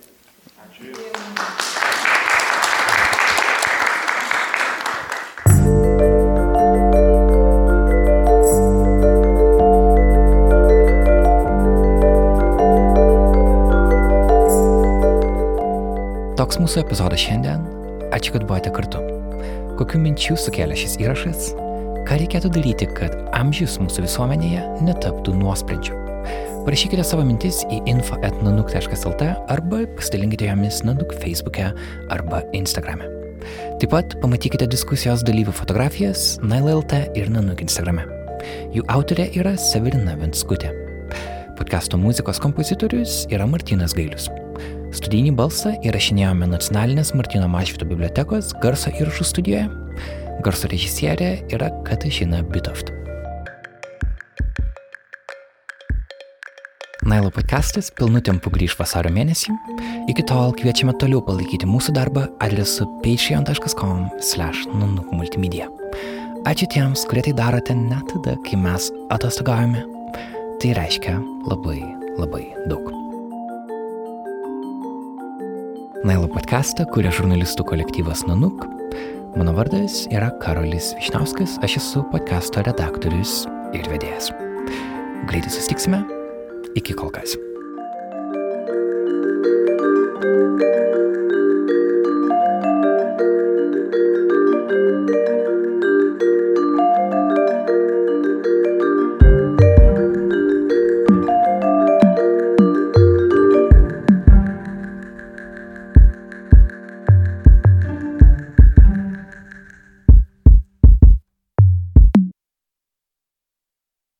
Mūsų epizodas šiandien. Ačiū, kad buvote kartu. Kokių minčių sukėlė šis įrašas? Ką reikėtų daryti, kad amžius mūsų visuomenėje netaptų nuosprendžiu? Parašykite savo mintis į info.nanuk.lt arba pasidalinkite jomis Nanuk Facebook'e arba Instagram'e. Taip pat pamatykite diskusijos dalyvių fotografijas NailLT ir Nanuk Instagram'e. Jų autorė yra Severina Venskutė. Podcasto muzikos kompozitorius yra Martinas Gailius. Studijinį balsą įrašinėjome nacionalinės Martino Mašvito bibliotekos garso įrašų studijoje. Garso režisierė yra Katažina Bitoft. Nailo podcastas pilnu tempu grįž vasario mėnesį. Iki tol kviečiame toliau palaikyti mūsų darbą adresu patreon.com/nunukmultimedia. Ačiū tiems, kurie tai darote net tada, kai mes atostogaujame. Tai reiškia labai, labai daug. Nailo podcastą kuria žurnalistų kolektyvas Nanuk. Mano vardas yra Karolis Višnauskas, aš esu podcasto redaktorius ir vedėjas. Greitai susitiksime, iki kol kas. thank you